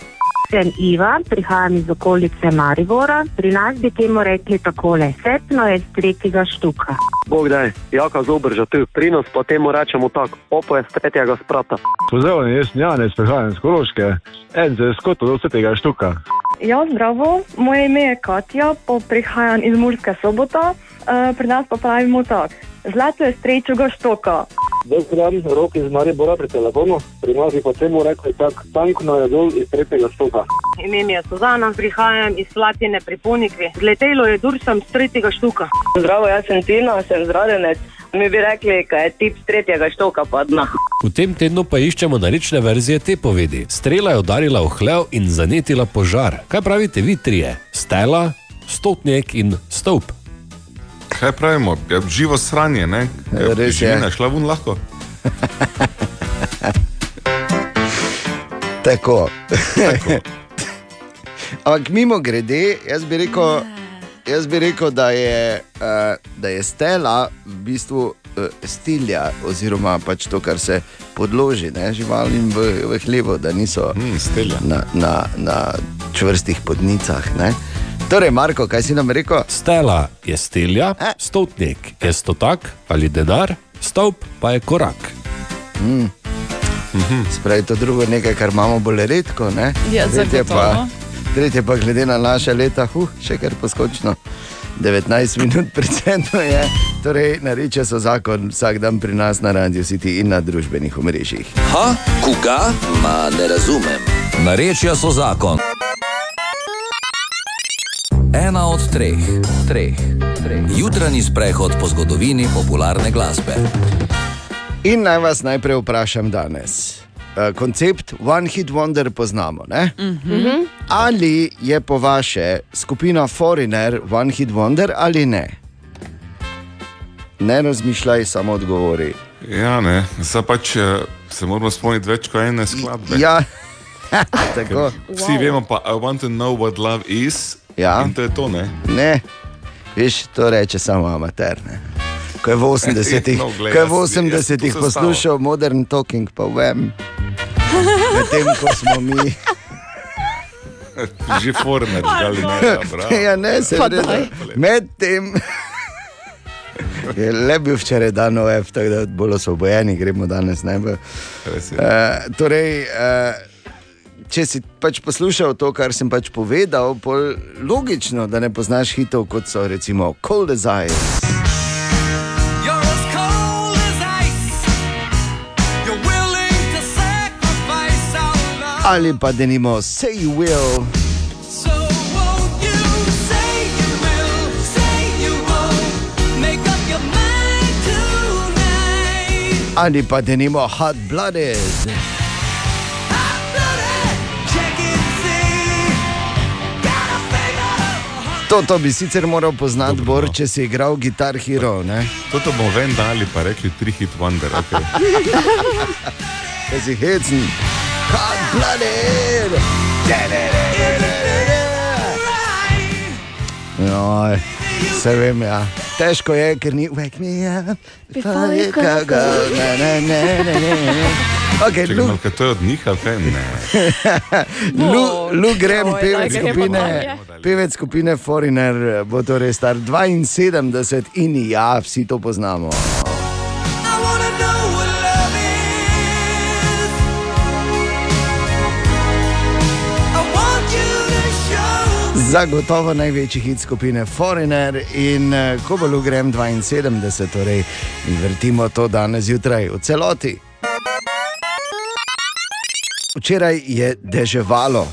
Sem Iva, prihajam iz okolice Maribora. Pri nas bi temu rekli takole: Sepno je z tretjega štuka. Bog daj, jaka zobrža tu, prinos pa temu rečemo tako, opo je z tretjega sprata. Pozdravljeni, jaz sem Janez, prihajam iz Koroške, en za skoto do vsetega štuka. Ja, zdravo, moje ime je Katja, prihajam iz Murske sobota, uh, pri nas pa pravimo tako. Zlato je strečega štoka. Zdaj sem rok iz Maribora pri telefonu, pri nas pa temu rekli tako, tankno je dol iz tretjega štuka. Ime mi je Suzana, prihajam iz Slatine pri Ponikvi. Zletelo je dursam z tretjega štuka. Zdravo, jaz sem Tina, sem zradenec. Mi bi rekli, da je tip z tretjega štoka padna. V tem tednu pa iščemo narečne verzije te povedi. Strela je udarila v hlev in zanetila požar. Kaj pravite vi trije? Stela, stotnik in stolp. Kaj pravimo? Ja, živo sranje, ne? Ja, res je. Živina, šla vun lahko. Tako. Ampak mimo grede, jaz bi rekel, jaz bi rekel da, je, uh, da je stela v bistvu uh, stilja, oziroma pač to, kar se podloži ne, živalim v, v hlevu, da niso hmm, na, na, na čvrstih podnicah. Ne. Torej, Marko, kaj si nam rekel? Stela je stilja, stotnik je stotak ali denar, stolp pa je korak. Mm. Spravi to drugo nekaj, kar imamo bolj redko. ne? Ja, tretje, pa, zagotovo. tretje pa glede na naše leta, huh, še kar poskočno. 19 minut predsedno je, torej nareče so zakon vsak dan pri nas na Radio City in na družbenih omrežjih. Ha, koga, ma ne razumem. Narečja so zakon. Ena od treh, treh, treh. Jutranji sprehod po zgodovini popularne glasbe. In naj vas najprej vprašam danes. Eh, Koncept One Hit Wonder poznamo. Ne? Mhm. Ali je po vaše skupina Foreigner One Hit Wonder ali ne? Ne razmišljaj, samo odgovori. Ja, ne, zdaj pač eh, se moramo spomniti več kot ene skladbe. Ja, tako. Vsi wow. vemo pa, I want to know what love is. Ja. In to je to, ne? Ne, veš, to reče samo amater. Ne? Ko je v 80-ih No, je v jaz- jaz 80-ih to poslušal Modern Talking, pa vem, medtem ko smo mi. Že former, ali ne? Ja, bravo. ja, ne, se daj. Medtem je le bil včeraj dan OF, tako da bolj osvobojeni gremo danes. Je. Uh, torej, uh, če si pač poslušal to, kar sem pač povedal, pol logično, da ne poznaš hitov, kot so recimo Cold as Ice. Ali pa denimo Say You Will. Ali pa denimo Hot Blooded. Toto bi sicer moral poznati, Bor, če si igral Guitar Hero. Ne? Toto bomo ven dali, pa rekli tri hit wonder. Okay. Kaj si hecen? Hot blooded! Joj, Vse vem, ja. Težko je, ker ni wake me up. Before you go, go. Ne, ne, ne, ne, ne. Okay, Čakaj, malo, kaj to je od njih, ali kaj? Ne. Lu, Lu Grem, Oj, pevec gremo skupine, pevec skupine Foreigner, bo torej star 72 in ja, vsi to poznamo. Zagotovo največji hit skupine Foreigner in eh, ko bo Lugrem 72, torej in vrtimo to danes zjutraj v celoti. Včeraj je deževalo,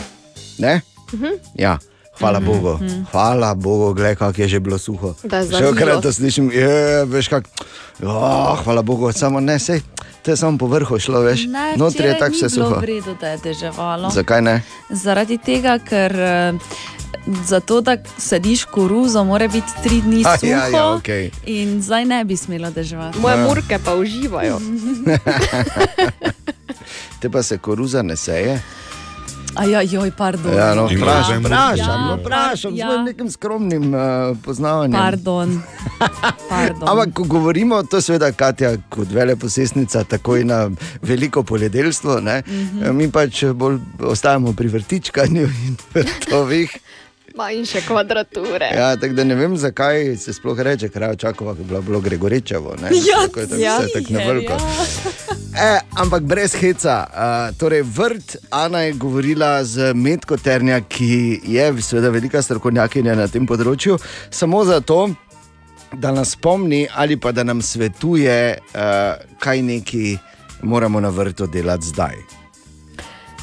ne? Mhm. Ja, hvala Mhm, Bogu, mhm. hvala Bogu, gledaj, kako je že bilo suho. Še enkrat to slišim, je, veš kak, oh, hvala Bogu, samo ne, sej, to je samo po vrhu šlo, veš, Ne, notri je tako vse bilo suho. v redu, da je deževalo. Zakaj ne? Zaradi tega, ker eh, zato, da sadiš koruzo, mora biti tri dni A, suho. ja, ja, okej. In zdaj ne bi smelo deževati. Moje murke pa uživajo. Te pa se koruza ne seje. A ja, joj, pardon. Ja, no, In vprašam, kaj vprašam, Ja, no, vprašam, ja. z nekim skromnim uh, poznavanjem. Pardon. Pardon. Ampak, ko govorimo, to je seveda Katja kot veleposestnica, takoj na veliko poljedelstvo, ne? Mhm. mi pač bolj ostajamo pri vrtičkanju in vrtovih. Manjše kvadrature. Ja, tako da ne vem, zakaj se sploh reče, kraj očakova, ko je bilo, Gregorečevo. Ne? Ja, tako je tako ja. vse tako na veliko. E, ampak brez heca. Uh, torej, vrt Ana je govorila z Metko Ternja, ki je seveda velika strokovnjakinja na tem področju, samo zato, da nas spomni ali pa da nam svetuje, uh, kaj neki moramo na vrtu delati zdaj.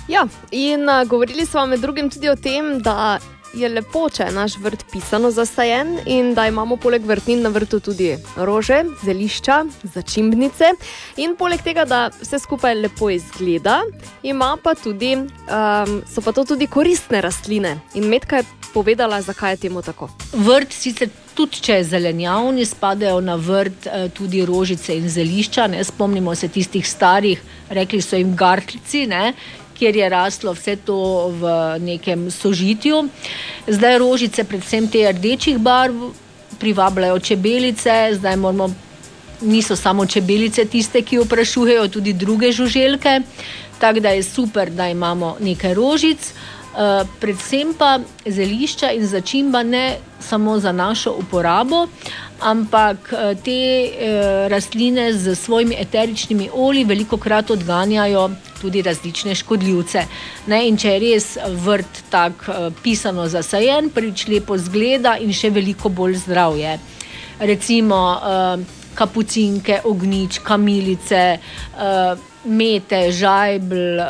Ja, in uh, govorili smo med drugim tudi o tem, da je lepo, če je naš vrt pisano zasajen in da imamo poleg vrtnin na vrtu tudi rože, zelišča, začimbnice. In poleg tega, da vse skupaj lepo izgleda, ima pa tudi, um, so pa to tudi koristne rastline. In Medka je povedala, zakaj je temu tako. Vrt sicer tudi, če je zelenjavni, spadajo na vrt eh, tudi rožice in zelišča. Ne? Spomnimo se tistih starih, rekli so jim gartlici, ne? Kjer je raslo vse to v nekem sožitju. Zdaj rožice, predvsem te rdečih barv, privabljajo čebelice, zdaj moramo. Niso samo čebelice tiste, ki vprašujejo, tudi druge žuželke. Tako da je super, da imamo nekaj rožic, predvsem pa zelišča in začimba ne samo za našo uporabo, ampak uh, te uh, rastline z svojimi eteričnimi olji veliko krat odganjajo tudi različne škodljivce. Ne? Če je res vrt tako pisano zasajen, prvič lepo zgleda in še veliko bolj zdrav je. Recimo kapucinke, ognič, kamilice, mete, žajbl.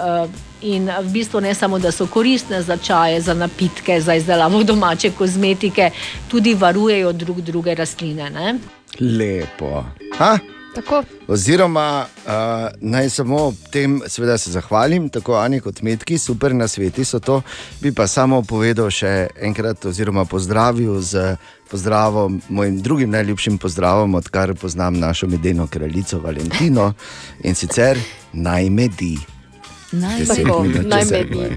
In v bistvu ne samo, da so koristne za čaje, za napitke, za izdelavo domače kozmetike, tudi varujejo drug druge rastline. Ne? Lepo. Ha? Tako. Oziroma, uh, naj samo tem, seveda, se zahvalim, tako Ani kot Medki, super na svetu so to. Bi pa samo povedal še enkrat, oziroma pozdravil z pozdravom, mojim drugim najljubšim pozdravom, odkar poznam našo medeno kraljico Valentino in sicer naj medi. Naj Tako, naj medi. je.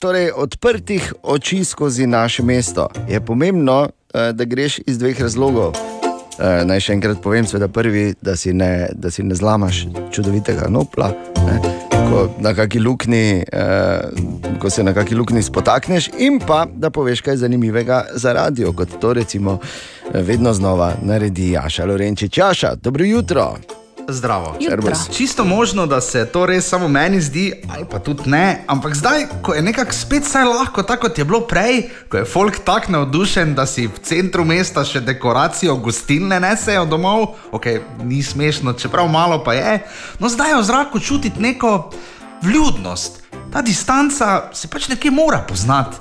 Torej, odprtih oči skozi naše mesto je pomembno, eh, da greš iz dveh razlogov. Eh, Naj še enkrat povem, seveda prvi, da si ne, da si ne zlamaš čudovitega nopla. Ne? Ko, na kaki luknji, eh, ko se na kaki luknji spotakneš, in pa da poveš kaj zanimivega za radio, kot to recimo eh, vedno znova naredi Jaša Lorenčič. Jaša, dobro jutro. Zdravo. Čisto možno, da se to res samo meni zdi, ali pa tudi ne, ampak zdaj, ko je nekako spet vse lahko, tako kot je bilo prej, ko je folk tako navdušen, da si v centru mesta še dekoracijo gostilne nesejo domov, ok, ni smešno, čeprav malo pa je, no zdaj je v zraku čutiti neko vljudnost. Ta distanca se pač nekje mora poznati.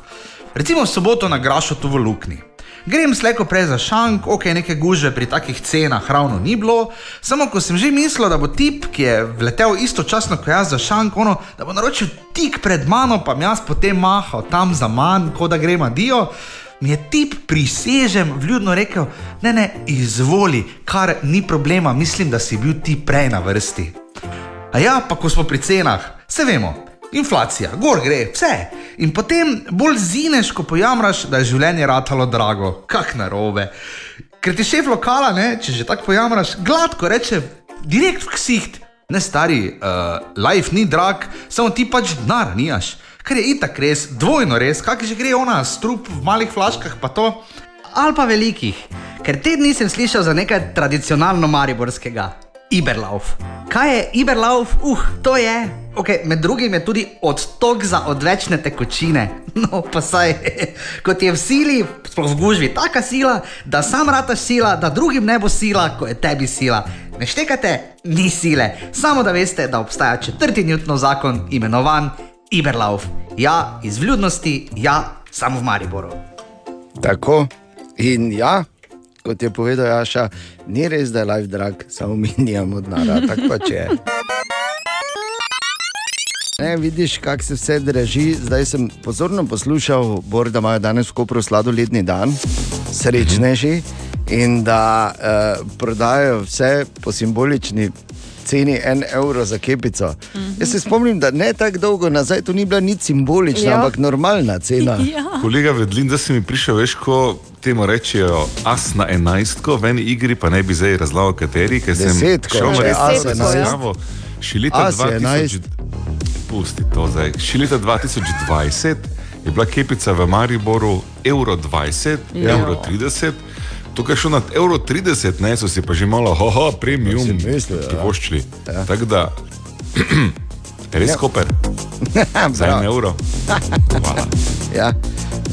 Recimo v soboto na Grašu tu v Lukni. Grem slejko prej za šank, ok, neke gužve pri takih cenah ravno ni bilo, samo ko sem že mislil, da bo tip, ki je vletel istočasno kot jaz za šank, ono, da bo naročil tik pred mano, pa mi jaz potem mahal tam za manj, kot da gremo dio. Mi je tip prisežem vljudno rekel: Ne, ne, izvoli, kar ni problema, mislim, da si bil ti prej na vrsti. A ja, pa ko smo pri cenah, se vemo, Inflacija, gor gre, vse. In potem bolj zineš, ko pojamraš, da je življenje ratalo drago, kak narobe. Ker ti šef lokala, ne, če že tako pojamraš, gladko reče, direkt v ksiht. Ne stari, uh, life ni drag, samo ti pač denar nimaš. Ker je itak res, dvojno res, kak že gre ona, strup v malih flaškah, pa to. Ali pa velikih, ker te dni sem slišal za nekaj tradicionalno mariborskega. Iberlauf. Kaj je Iberlauf? Uh, to je. Okay, med drugim je tudi odtok za odvečne tekočine. No, pa saj, kot je v sili, sploh v gužvi, taka sila, da sam rataš sila, da drugim ne bo sila, ko je tebi sila. Ne štekate, ni sile, samo da veste, da obstaja četrti Newtonov zakon, imenovan Iberlauf. Ja, iz vljudnosti, ja, samo v Mariboru. Tako in ja, kot je povedal Jaša, ni res, da je life drag, samo mi nimamo denarja, tako pač je. Ne, vidiš, kako se vse drži. Zdaj sem pozorno poslušal, Bor, da imajo danes v Kopru sladoledni dan, srečneži in da uh, prodajajo vse po simbolični ceni en evro za kepico. Mm -hmm. Jaz se spomnim, da ne tako dolgo nazaj to ni bila nič simbolična, Ja. ampak normalna cena. Kolega Vedlin, da si mi prišel, veš, ko temu rečejo as na enajstko, v eni igri pa ne bi zdaj razlagal, kateri, ker sem šel če na as resno enajst. razpravo. Še leta As je 2000, pusti to zdaj. Še leta 2020 je bila kepica v Mariboru evro 20, Ja. evro 30. Tukaj je šlo nad evro 30, ne so si pa že malo, hoho, premium, privoščili. Ja. Tako da, res Ja. koper, za en evro. Hvala. Ja,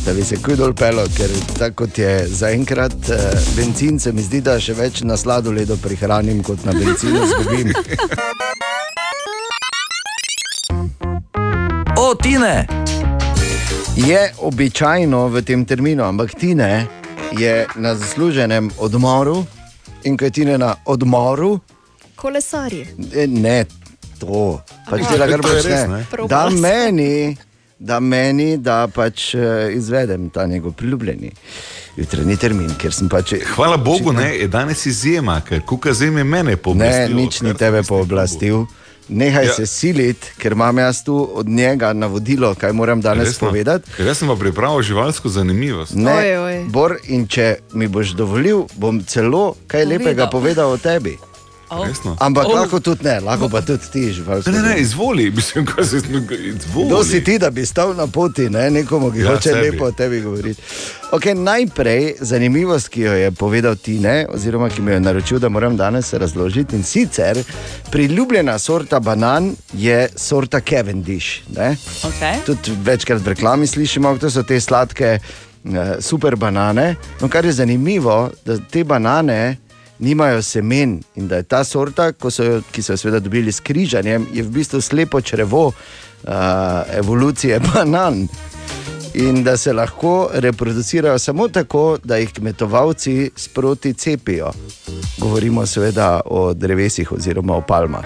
da bi se kuj dol pelo, ker tako kot je zaenkrat eh, bencin, se mi zdi, da še več na sladoledu prihranim, kot na bencinu zgubim. O, Tine! Je običajno v tem terminu, ampak Tine je na zasluženem odmoru in ko je Tine na odmoru, Kolesarji. eh, ne to, pač Aha. dela kar počne. ne? Da meni, da meni, da pač eh, izvedem ta njegov priljubljeni jutranji termin, ker sem pač. Hvala Bogu, ne, je danes izjema, ker kuka zeme mene Ne, pooblastil. nič ni tebe pooblastil. Nehaj Ja. se siliti, ker imam jaz tu od njega navodilo, kaj moram danes Resno? povedati. Ker Jaz sem pa pripravil živalsko zanimivost. Ne, Bor, in če mi boš dovolil, bom celo kaj Povedal. lepega povedal o tebi. Resno? Ampak Oh. lahko tudi ne, lahko pa tudi ti živalsko. Ne, ne, ne, izvoli, mislim, kaj se izvoli. Kdo si ti, da bi stal na poti, ne? nekomu, ki Ja, hoče sebi. lepo o tebi govoriti? Okay, najprej zanimivost, ki jo je povedal Tine, oziroma ki mi jo je naročil, da moram danes razložiti. In sicer priljubljena sorta banan je sorta Cavendish. Ne? Okay. Tudi večkrat v reklami slišimo, to so te sladke, eh, super banane. No, kar je zanimivo, da te banane nimajo semen in da je ta sorta, so jo, ki so jo seveda dobili s križanjem, je v bistvu slepo črevo uh, evolucije banan. In da se lahko reproducirajo samo tako, da jih kmetovalci sproti cepijo. Govorimo seveda o drevesih oziroma o palmah.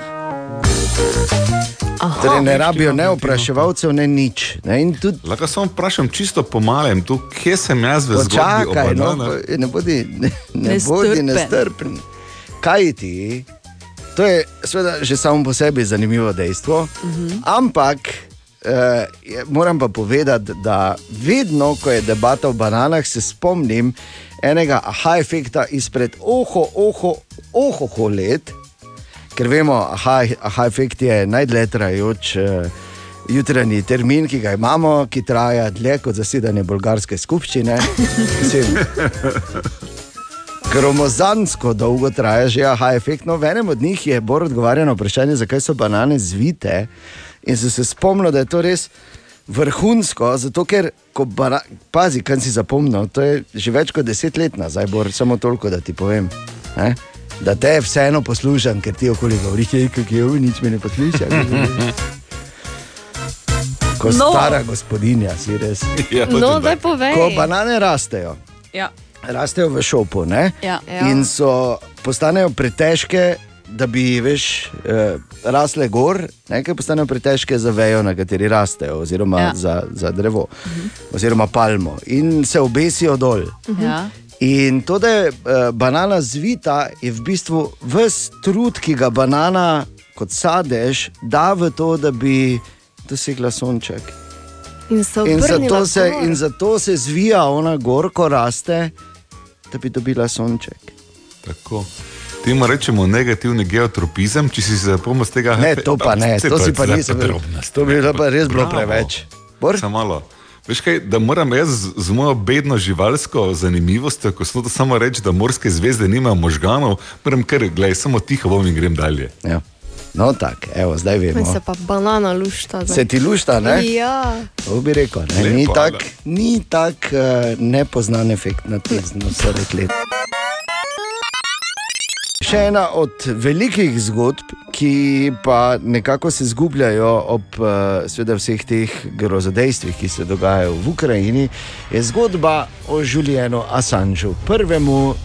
Aha. Torej ne rabijo ne opraševalcev, ne nič. Ne? In tudi Lahko samo vprašam, čisto po malem, tu, kje sem jaz v zgodbi Počakaj, no, ne bodi, ne, ne bodi nestrpen. Kaj ti? To je seveda že samo po sebi zanimivo dejstvo. Ampak eh, moram pa povedati, da vedno, ko je debata o bananah, se spomnim enega aha efekta izpred oho, oho, oho, oho let. Ker vemo, aha, aha efekt je najdlje trajajoč eh, jutranji termin, ki ga imamo, ki traja dlje kot zasedanje bolgarske skupščine. Mislim, Gromozansko dolgo traja že aha efekt. No, v enem od njih je Bor odgovarjal na vprašanje, zakaj so banane zvite. In sem se spomnil, da je to res vrhunsko, zato ker, bana, pazi, kaj si zapomnil, to je že več kot deset let nazaj, Bor, samo toliko, da ti povem. Ne? Da te vseeno poslušam, ker ti okoli govoriš, kako je, nič me ne posluša. Ko No. stara gospodinja, si res. Ja, No, daj povej. Ko banane rastejo, Ja. rastejo v šopu ne? Ja. in so, postanejo pretežke, da bi veš, eh, rasle gor, nekaj postanejo pretežke za vejo, na kateri rastejo, oziroma Ja. ja. za, za drevo, oziroma palmo, in se obesijo dol. Ja. In to, da je uh, banana zvita, je v bistvu vse trud, ki ga banana kot sadež da v to, da bi dosegla sonček. In se In zato, se, in zato se zvija ona gor, ko raste, da bi dobila sonček. Tako. Temu rečemo negativni geotropizem, če si se zapomnil z tega. Ne, to pa ne, to si pa nisem podrobnost. To bi bilo pa res bilo preveč. Samo malo. Veš kaj, da moram jaz z, z mojo bedno živalsko zanimivostjo, ko smo to samo reči, da morske zvezde nimajo možganov, moram kar, gledaj, samo tiho bom in grem dalje. Ja. No, tako, evo, zdaj vemo. se pa banana lušta. zdaj. Se ti lušta, ne? Ja. To bi rekel, ne? Lepo, ni ali? tak, ni tak uh, nepoznan efekt na tem, vse rekli. Še ena od velikih zgodb, ki pa nekako se zgubljajo ob uh, seveda vseh teh grozodejstvih, ki se dogajajo v Ukrajini, je zgodba o Julianu Assangeu, prvemu uh,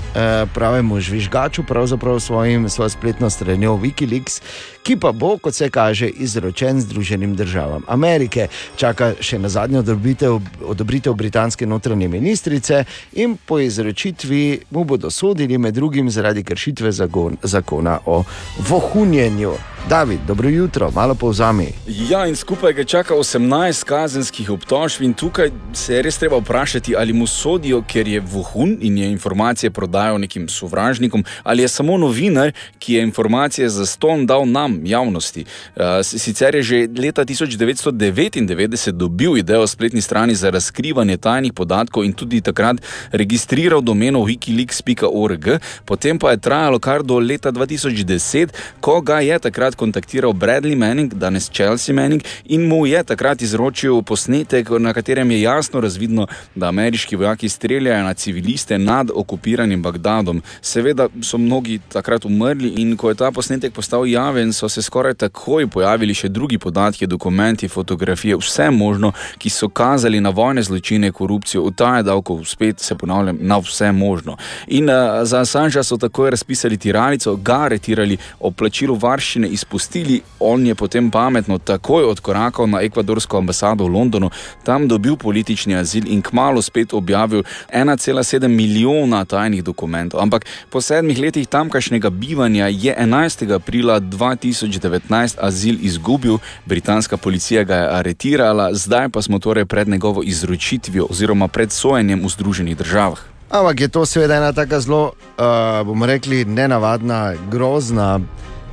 pravemu žvižgaču, pravzaprav svojim, svojo spletno stranjo Wikileaks, ki pa bo, kot se kaže, izročen Združenim državam Amerike. Čaka še na zadnjo odobritev, odobritev britanske notranje ministrice in po izročitvi mu bodo sodili med drugim zaradi kršitve zagon, zakona o vohunjenju. David, dobro jutro, malo povzami. Ja, in skupaj ga čaka 18 kazenskih obtožb, in tukaj se je res treba vprašati, ali mu sodijo, ker je vohun in je informacije prodajal nekim sovražnikom, ali je samo novinar, ki je informacije za ston dal nam, javnosti. Uh, sicer je že leta 1999 dobil idejo o spletni strani za razkrivanje tajnih podatkov in tudi takrat registriral domeno wikileaks.org, potem pa je trajalo kar do leta 2010, ko ga je takrat kontaktiral Bradley Manning, danes Chelsea Manning, in mu je takrat izročil posnetek, na katerem je jasno razvidno, da ameriški vojaki streljajo na civiliste nad okupiranim Bagdadom. Seveda so mnogi takrat umrli, in ko je ta posnetek postal javen, so se skoraj takoj pojavili še drugi podatki, dokumenti, fotografije, vse možno, ki so kazali na vojne zločine, korupcijo, utaje davkov, spet se ponavljam, na vse možno. In uh, za Assangea so takoj razpisali tiralico, ga aretirali, o plačilu varščine izpustili, on je potem pametno takoj odkorakal na ekvadorsko ambasado v Londonu, tam dobil politični azil in kmalo spet objavil 1,7 milijona tajnih dokumentov. Ampak po sedmih letih tamkajšnjega bivanja je 11. aprila 2019 azil izgubil, britanska policija ga je aretirala, zdaj pa smo torej pred njegovo izročitvijo oziroma pred sojenjem v Združenih državah. Ampak je to seveda ena tako zelo, uh, bomo rekli, nenavadna, grozna,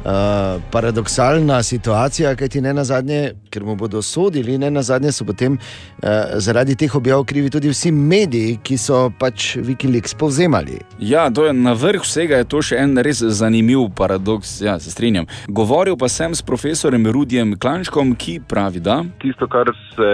uh, paradoksalna situacija, kajti ne na zadnje, ker mu bodo sodili, ne na zadnje so potem uh, zaradi teh objav krivi tudi vsi mediji, ki so pač Wikileaks povzemali. Ja, to je na vrh vsega, je to še en res zanimiv paradoks, ja, se strinjam. Govoril pa sem s profesorjem Rudijem Klančkom, ki pravi, da. Tisto, kar se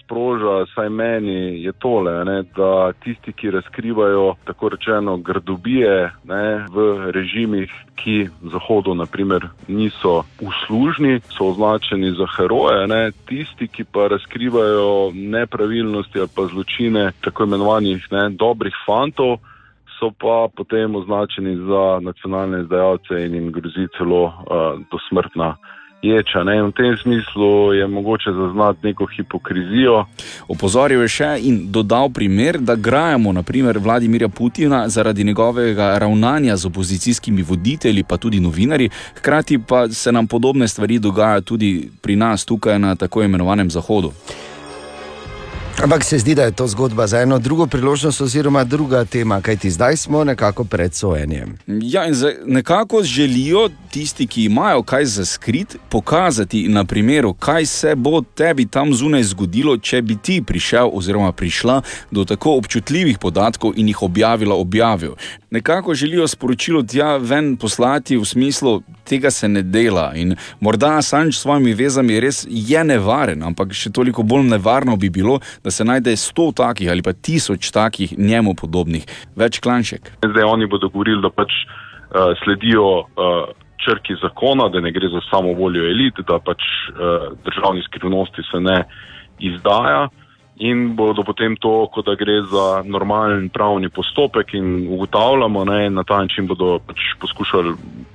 sproža, saj meni, je tole, ne, da tisti, ki razkrivajo tako rečeno grdobije ne, v režimih, ki Zahodu naprimer, niso uslužni, so označeni za heroje, ne, tisti, ki pa razkrivajo nepravilnosti ali pa zločine tako imenovanih ne, dobrih fantov. So pa potem označeni za nacionalne izdajalce in jim grozi celo uh, dosmrtna ječa. Ne? In v tem smislu je mogoče zaznati neko hipokrizijo. Opozoril je še in dodal primer, da grajamo naprimer Vladimirja Putina zaradi njegovega ravnanja z opozicijskimi voditelji, pa tudi novinarji, hkrati pa se nam podobne stvari dogajajo tudi pri nas tukaj na tako imenovanem Zahodu. Ampak se zdi, da je to zgodba za eno drugo priložnost, oziroma druga tema, kajti zdaj smo nekako pred sojenjem. Ja, in zdaj nekako želijo tisti, ki imajo kaj za skrit, pokazati na primeru, kaj se bo tebi tam zunaj zgodilo, če bi ti prišel oziroma prišla do tako občutljivih podatkov in jih objavila, objavil. Nekako želijo sporočilo tja ven poslati v smislu, tega se ne dela. In morda Assange s svojimi vezami res je nevaren, ampak še toliko bolj nevarno bi bilo, da se najde sto takih ali pa tisoč takih njemu podobnih, več klanšek. Zdaj oni bodo govorili, da pač uh, sledijo uh, črki zakona, da ne gre za samo voljo elit, da pač uh, državni skrivnosti se ne izdaja. In bodo potem to, kot da gre za normalen pravni postopek, in ugotavljamo, da na ta način bodo pač poskušali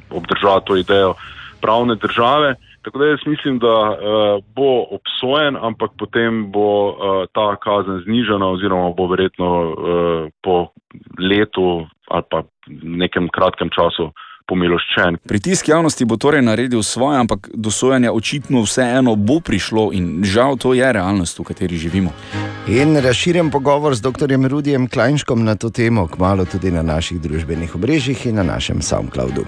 obdržati to idejo pravne države. Tako da jaz mislim, da uh, bo obsojen, ampak potem bo uh, ta kazen znižana, oziroma bo verjetno uh, po letu ali pa nekem kratkem času pomiloščen. Pritisk javnosti bo torej naredil svoje, ampak do sojanja očitno vseeno bo prišlo in žal to je realnost, v kateri živimo. In razširjen pogovor z dr. Rudijem Klajnškom na to temo, kmalo tudi na naših družbenih omrežjih in na našem SoundCloudu.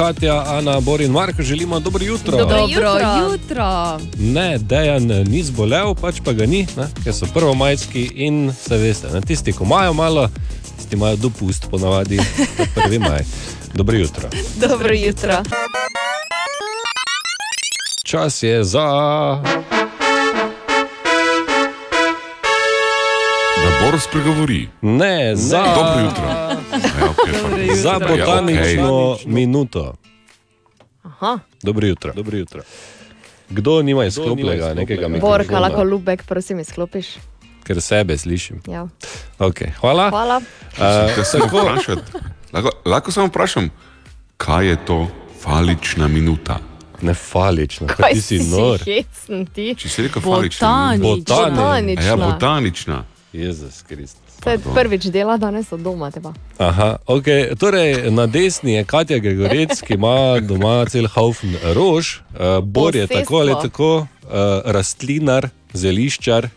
Katja, Ana, Borin, Marko, želimo dobro jutro. Dobro jutro. jutro. Ne, Dejan ni zbolel, pač pa ga ni, ne, ker so prvomajski in se veste, ne, tisti, ki imajo malo, imajo dopust, ponavadi na prvi maj. Dobro jutro. Dobro jutro. Čas je za. Da Boris spregovori. Ne, za. Dobro jutro. Ja, okay, jutro. Za botanično Ja, okay. minuto. Aha. Dobro jutro. Dobro jutro. Kdo nima izklopljenega nekega Borka, lahko mikrofona? lubek, prosim, izklopiš. Ker sebe slišim. Ja. Okay, hvala. Hvala. Uh, se lahko? Lahko, lahko samo vprašam, kaj je to falična minuta? Ne falična, Kaj si, si hecen ti? Če si rekel falična. Botanična. A Ja, botanična. Jezus Kristus. To je prvič dela danes od doma. Teba. Aha, okay. torej, na desni je Katja Gregorec, ki ima doma cel haufen rož, uh, Bor je Posestvo. tako ali tako uh, rastlinar, zeliščar.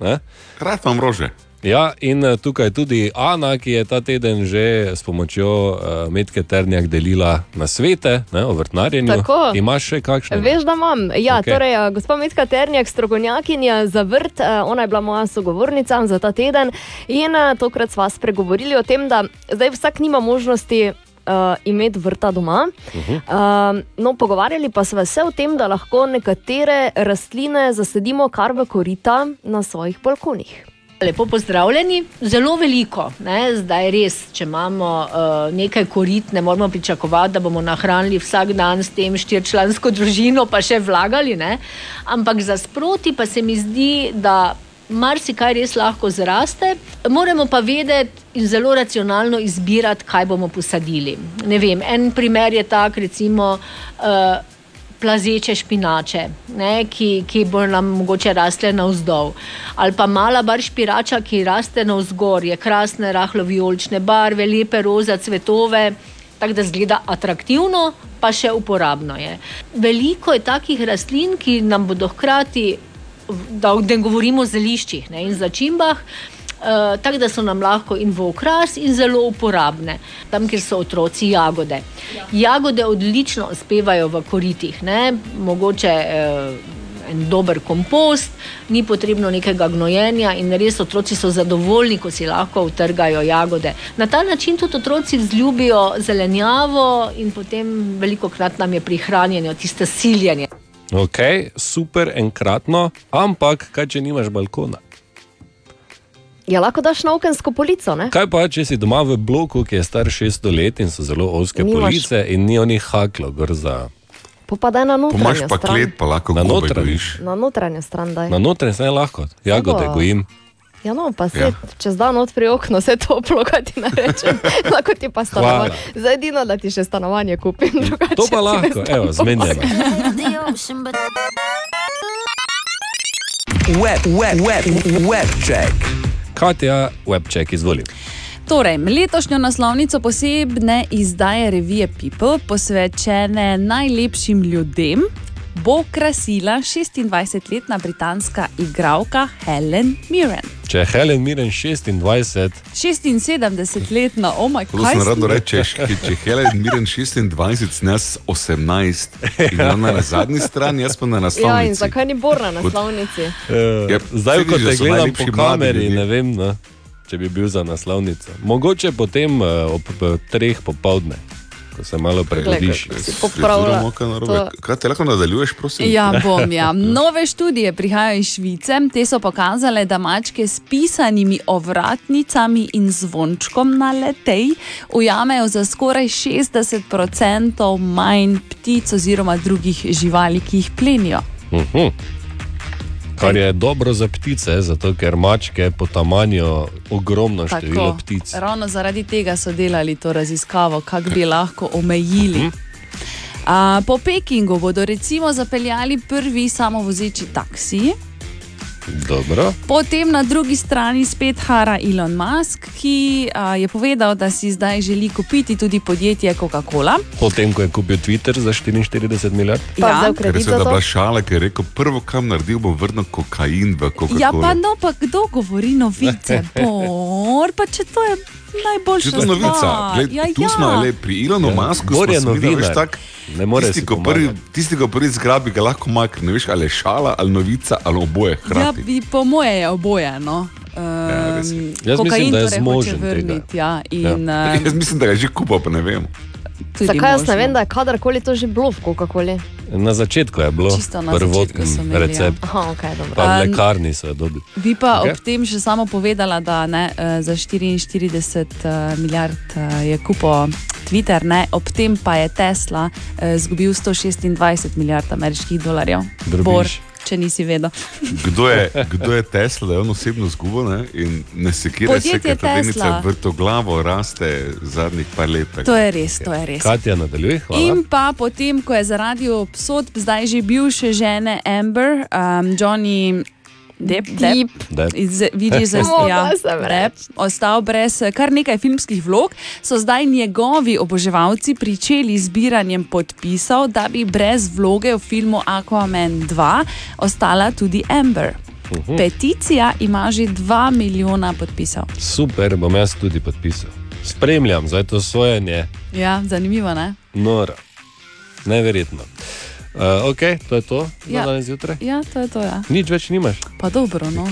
Ne? Rad imam rože. Ja, in eh, tukaj tudi Ana, ki je ta teden že s pomočjo uh, Metke Ternjak delila na svete ne, o vrtnarjenju. Tako. Imaš še kakšne? Veš, da imam. Ja, okay. torej, eh, gospa Metka Ternjak, strokovnjakinja za vrt, eh, ona je bila moja sogovornica za ta teden in eh, tokrat sva spregovorili o tem, da zdaj vsak nima možnosti. Uh, imeti vrta doma. Uh -huh. uh, no, pogovarjali pa smo se o tem, da lahko nekatere rastline zasedimo kar v korita na svojih balkonih. Lepo pozdravljeni, zelo veliko. Ne? Zdaj res, če imamo uh, nekaj korit, ne moramo pričakovati, da bomo nahranili vsak dan s tem štirčlansko družino, pa še vlagali. Ne? Ampak za sproti pa se mi zdi, da marsikaj res lahko zraste. Moramo pa vedeti in zelo racionalno izbirati, kaj bomo posadili. Vem, en primer je tak, recimo. Uh, plazeče špinače, ne, ki, ki bo nam mogoče rasle navzdol. Ali pa mala bar špirača, ki raste navzgor, je krasne, rahlo vijolične barve, lepe roza cvetove. Tako da zgleda atraktivno, pa še uporabno je. Veliko je takih rastlin, ki nam bodo hkrati, da ne govorimo o zeliščih ne, in začimbah, uh, tako da so nam lahko in v okras, in zelo uporabne, tam, kjer so otroci jagode. Jagode odlično uspevajo v koritih, ne? mogoče uh, en dober kompost, ni potrebno nekega gnojenja in res otroci so zadovoljni, ko si lahko utrgajo jagode. Na ta način tudi otroci vzljubijo zelenjavo in potem veliko krat nam je prihranjeno tiste siljenje. Ok, super, enkratno, ampak kaj če nimaš balkona? Ja, lahko daš na okensko polico, ne? Kaj pa, če si doma v bloku, ki je star 600 let in so zelo oske Nimaš- police in ni onih haklo, gor za. Popadaj na notranjo stran. pa lahko na notranjo. gojiš. Na notranjo stran daj. Na notranji se ne lahko, jagode Tako. gojim. Ja, no, pa se Ja. ja. čez dan odpri okno, vse toplo, kaj ti narečem. lahko ti pa stanovanje. Zdaj edino, da ti še stanovanje kupim. Drugače To pa lahko, evo, zmenjeno. Web, web, web, web check. Katja, webček, izvoli. Torej, letošnjo naslovnico posebne izdaje revije People, posvečene najlepšim ljudem, bo krasila 26-letna britanska igralka Helen Mirren. Če je Helen Mirren 26, 76-letna, oh moj To sem rado rečeš, ki če Helen Miren 26, nas 18. In ona na zadnji strani, jaz pa na Ja, in naslovnici. zakaj ni bor na naslovnici? uh, Ja, zdaj, ko te gledam po kameri, ne vem, no, če bi bil za naslovnico. Mogoče potem uh, ob uh, treh popovdne, ko se malo prebodiš. kako si popravlja to. Kaj te lahko nadaljuješ, prosim? Ja, bom. Ja. Nove študije prihajajo iz Švice. Te so pokazale, da mačke s pisanimi ovratnicami in zvončkom na letej ujamejo za skoraj 60% manj ptic oziroma drugih živali, ki jih plenijo. Uh -huh. Kar je dobro za ptice, zato ker mačke potamanijo ogromno število ptic. Ravno zaradi tega so delali to raziskavo, kako bi lahko omejili. A, po Pekingu bodo recimo zapeljali prvi samovozeči taksiji. Dobro. Potem na drugi strani spet hara Elon Musk, ki a, je povedal, da si zdaj želi kupiti tudi podjetje Coca-Cola. Potem, ko je kupil Twitter za 44 milijard. Ja. Ker je seveda bila šala, ker je rekel, prvo, kam naredil, bom vrnil kokain v Coca-Cola. Ja, pa no, pa kdo govori novice? Bor, pa če to je najboljša Če to je novica, stvar. gled, Ja, tu ja. smo le pri Ilonu Ja, Masku. Bor je novinar. tak, Ne more tisti, si ko prvi, tisti, ko prvi zgrabi, ga lahko makne. Ne veš, ali je šala, ali novica, ali oboje Ja, hkrati. bi, po moje je oboje. No. res je. Um, Jaz mislim, da je torej zmožen tega. vrniti, Ja, in, Ja. um, Jaz mislim, da ga je že kupil, pa ne vem. Tudi Zakaj jaz ne vem, da je kadarkoli to že bilo v Coca-Coli? Na začetku je bilo imeli, ja. recept. Aha, okay, dobro. Pa v lekarni so dobili. Bi pa Ok. okay. ob tem še samo povedala, da ne, eh, za 44 eh, milijard eh, je kupo Twitter, ne, ob tem pa je Tesla izgubil 126 milijard ameriških dolarjev. Drobiž. Bor, če nisi vedel. Kdo je, kdo je Tesla, da je on osebno zgubo ne? in ne sekira se, ker ta delnica Tesla. vrtoglavo raste zadnjih par let. To je res, to je res. Katja, nadaljuj. Hvala. In pa potem, ko je zaradi obsodb zdaj že bivše žene Amber, um, Johnny Depp, Depp, Depp. Iz, vidiš, da ja, Depp, ostal brez eh, kar nekaj filmskih vlog, so zdaj njegovi oboževalci pričeli zbiranjem podpisov, da bi brez vloge v filmu Aquaman 2 ostala tudi Amber. Mhm. Peticija ima že 2 milijona podpisov. Super, bom jaz tudi podpisal. Spremljam, zdaj to sojenje, Ja, zanimivo, ne? noro, neverjetno. Uh, ok, to je to Ja. danes zjutraj. Ja, to je to. Ja. Nič več nimaš. Pa dobro, no.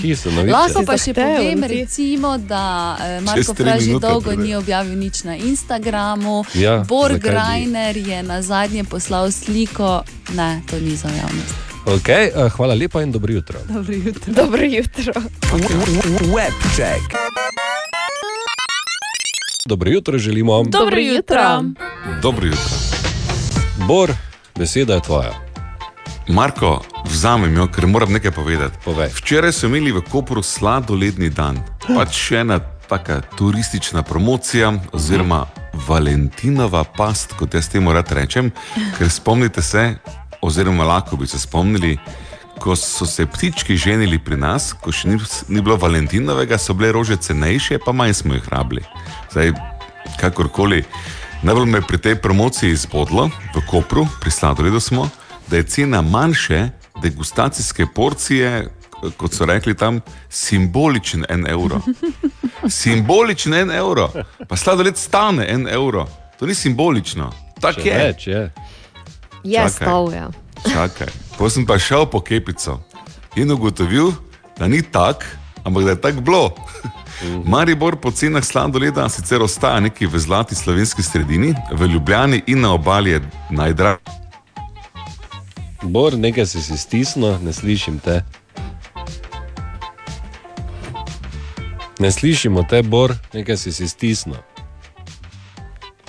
Lahko pa še povem, recimo, da eh, Marko Fraž že dolgo pride. ni objavil nič na Instagramu. Ja, Borg? Reiner je na zadnje poslal sliko, ne, to ni za javnost. Okay, uh, hvala lepa in dobro jutro. Dobro jutro. Dobro jutro. Webcheck. Dobro jutro želimo. Dobro jutro. Dobro jutro. Bor, beseda je tvoja. Marko, vzamem jo, ker moram nekaj povedati. Povej. Včeraj so imeli v Kopru sladoledni dan. Pač še ena taka turistična promocija, oziroma Valentinova past, kot jaz temu rad rečem. Ker spomnite se, oziroma lahko bi se spomnili, ko so se ptički ženili pri nas, ko še ni, ni bilo Valentinovega, so bile rože cenejše, pa manj smo jih rabili. Zdaj, kakorkoli. Najbolj me je pri tej promociji izbodlo v Kopru, pri sladoledu smo, da je cena manjše degustacijske porcije, kot so rekli tam, simboličen en evro. Simboličen en evro, pa sladoled stane en evro. To ni simbolično, tako je. več je. Je stal, ja. Čakaj. Potem sem pa šel po kepico in ugotovil, da ni tako, ampak da je tako bilo. Maribor po cenah sladoleda sicer ostaja nekje v zlati slovenski sredini, v Ljubljani in na obali je najdražji. Bor, nekaj si si stisnil, ne slišim te. Ne slišimo te, Bor, nekaj si si stisnil.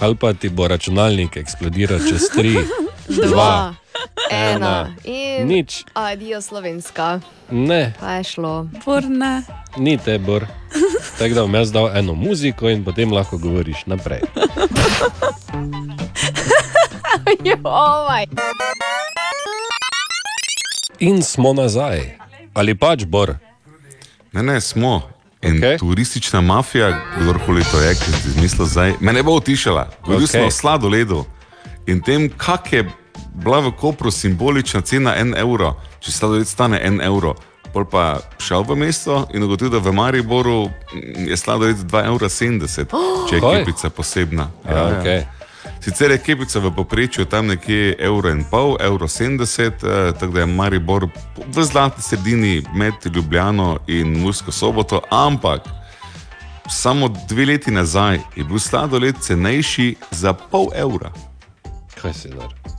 Ali pa ti bo računalnik eksplodiral čez tri, dva, ena in Nič. Adijo slovenska. Ne, Pa je šlo. Porne. ni te, Bor. Tako da bom jaz dal eno muziko in potem lahko govoriš naprej. In smo nazaj. Ali pač, Bor? Ne, ne, smo. In okay. turistična mafija, kdorkoli to je, ki si izmislil zdaj, me ne bo utišala. Govoril okay. Smo o sladoledu in tem, kak je bila v Kopru simbolična cena en evro, če sladoled stane en evro. Pol pa šel v mesto in ugotovil, da v Mariboru mm, je sladoled 2,70 evra, če je Kaj? kepica posebna. Ja, okej. Sicer je kepica v povprečju tam nekje evro in pol, evro 70, eh, tako da je Maribor v zlati sredini med Ljubljano in Mursko soboto, ampak samo dve leti nazaj je bil sladoled cenejši za pol evra. Kaj si dar?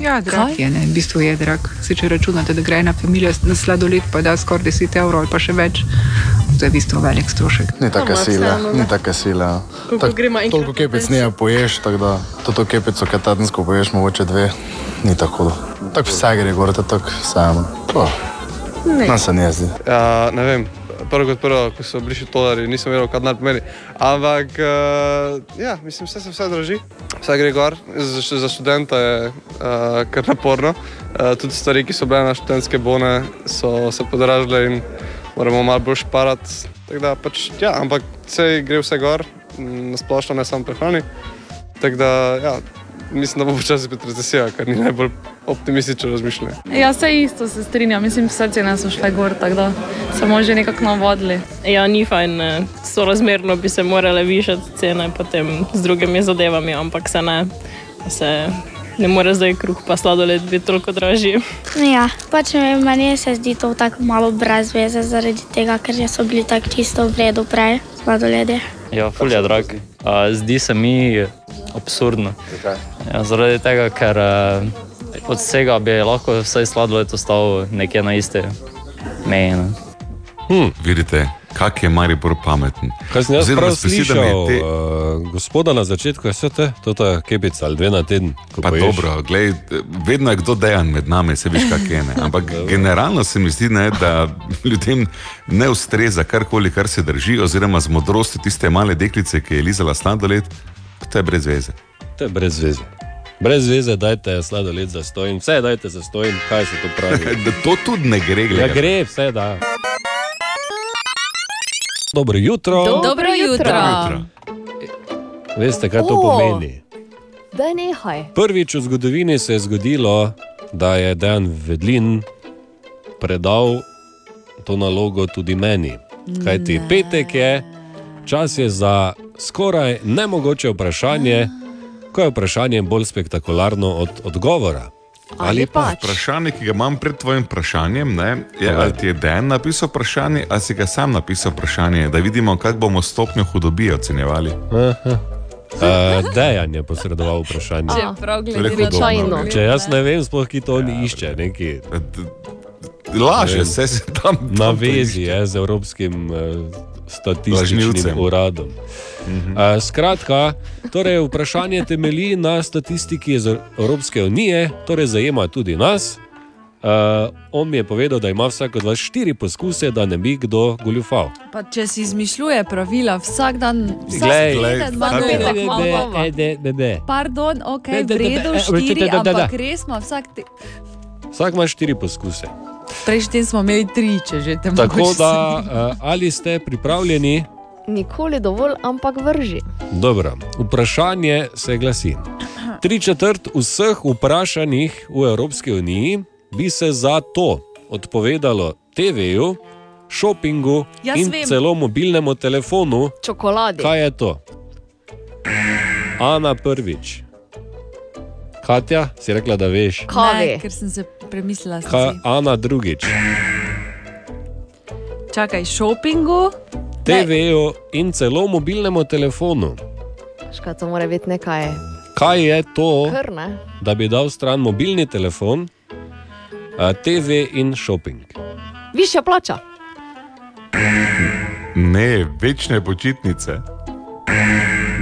Ja, drag je, ne, v bistvu je drag. Se če računate, da gre ena familija na sladoled, pa da skoraj 10 evrov ali pa še več, to je v bistvu velik strošek. Ni Ampak sile, vseeno, ni sile. Koliko gremo enkrat Toliko kepic ne poješ, tako da to kepico, ki tedensko poješ, mogoče dve, ni tako hudo. Tako vse gre, gor, to je tako vseeno. To, Ne. Nam se ne zdi. Ja, ne vem, prvo kot prvo, ko so bili še dolari, nisem vedel, kaj naj pomeni. Ampak, uh, ja, mislim, vse se vse draži, vse gre gor. Za, za študenta je uh, kar naporno. Uh, tudi stvari, ki so bile na študentske bone, so se podražile in moramo malo bolj šparati. Da, pač, ja, ampak vse gre vse gor, m, na splošno ne samo prehrani. Tako da, ja, mislim, da bo počasi spet recesija, kar ni najbolj optimistično razmišljanje. Ja, vse isto se strinjam, mislim, vse cene so šle gor, tako da smo že nekako navodili. Ja, ni fajn, sorazmerno bi se morale višati cene potem z drugimi zadevami, ampak se ne. Se ne more zdaj kruh pa sladoled biti toliko dražji. Ja, pač meni se zdi to tako malo brez veze, zaradi tega, ker so bili tako čisto v redu prej, sladoledi. Ja, ful je drag. A, Zdi se mi absurdno. Ja, zaradi tega, ker eh, od vsega bi lahko vsaj sladoled ostal nekje na isti meji. ne. Hm. Vidite, kak je Maribor pameten. Kaj sem jaz Oziroma, prav slišal, te- uh, gospoda na začetku je vse te, to je kepica ali dve na teden. Pa poješ. dobro, glej, vedno je kdo dejan med nami, se veš, kak je. Ne? Ampak generalno se mi zdi, ne, da ljudem ne ustreza karkoli, kar se drži, oziroma z modrostjo tiste male deklice, ki je lizala sladoled, to je brez veze. To je brez veze. Brez veze, dajte sladoled za stojn, vse dajte za stojn, kaj se to pravi. To tudi ne gre, Ja, gledaj. gre, vse da. Dobro jutro. Dobro jutro. Veste, kaj to O. pomeni? Da nehaj. Prvič v zgodovini se je zgodilo, da je Dejan Vedlin predal to nalogo tudi meni. Kaj ti petek je, čas je za skoraj nemogoče vprašanje, ko je vprašanje bolj spektakularno od odgovora. Ali pač? Vprašanje, ki ga imam pred tvojim vprašanjem, ne, je, ali ti je Dan napisal vprašanje, ali si ga sam napisal vprašanje, da vidimo, kako bomo stopnjo hudobije ocenjevali. Uh, Dejan je posredoval vprašanje. Čeprav glede na ne. Če jaz ne vem, sploh ki to oni išče, neki. Laže, vse se tam. Na vezi je z Evropskim uh, statističnim Lažnivcem. uradom. Mhm. Uh, skratka, torej vprašanje temelji na statistiki iz Evropske unije, torej zajema tudi nas. Uh, on mi je povedal, da ima vsak od vas štiri poskuse, da ne bi kdo goljufal. Pa če si izmišljuje pravila vsak dan, vsak Glej, teden glej, glej, glej, glej, glej. Pardon, ok, v redu, štiri, ampak res ima vsak. Te... Vsak ima štiri poskuse. Prejšnji smo imeli tri, če že te Tako mogoče da, uh, ali ste pripravljeni? Nikoli dovolj, ampak vrži. Dobro, vprašanje se glasi. Tri četrt vseh vprašanih v Evropski uniji bi se za to odpovedalo TV-ju, šopingu Jaz in vem. celo mobilnemu telefonu. Čokoladi. Kaj je to? Ana prvič. Katja, si rekla, da veš. Ne, ker sem se premislila. sem Ka, si. Ana drugič. Čakaj, šopingu. TV-ju in celo mobilnemu telefonu. Škaj, to mora biti nekaj. Kaj je to? Kar ne. da bi dal stran mobilni telefon, TV in shopping. Višja plača. Ne, večne počitnice.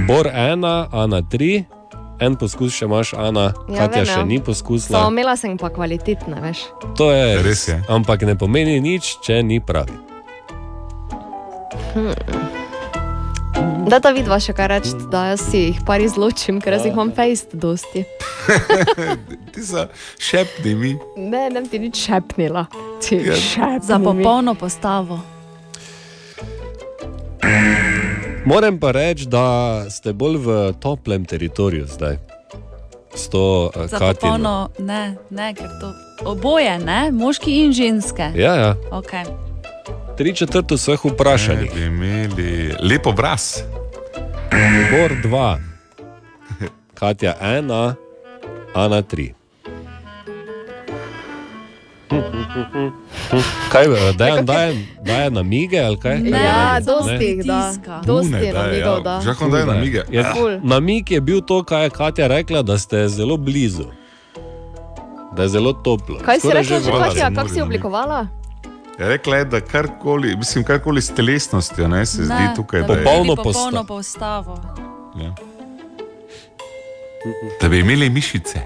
Bor ena, Ana tri, en poskus še imaš, Ana, Ja, Katja vem, še ja. ni Samo poskusila. imela sem pa kvalitetne, veš. To je Res je. Ampak ne pomeni nič, če ni pravi. Hm. Da ta vidva še kaj reči, da jaz si jih par izločim, ker jaz jih imam fejst dosti. Ti so šepni mi. Ne, ne ti nič šepnila. Ti Ja. šepni Za mi. popolno postavo. Moram pa reči, da ste bolj v toplem teritoriju zdaj. S to uh, Za Katino. popolno, ne, ne, ker to oboje, ne, moški in ženske. Ja, ja. Okay. Tri četrt vseh vprašanih. Bi imeli lep obraz. Bor dva, Katja ena, Ana tri. Kaj, eh, dajem, dajem, dajem namige ali kaj? Kaj Ja, dosti jih da. Dosti je namigov, da. Žakon daje namige. Je, Ful. namig je bil to, kar je Katja rekla, da ste zelo blizu. Da je zelo toplo. Kaj si rekla, že voda Katja, kako mori, si ne. oblikovala? Je rekla je, da karkoli, mislim, karkoli s telesnostjo ne, se zdi tukaj. da Da, Popolno popolno postavo. je, ja. da bi imeli mišice.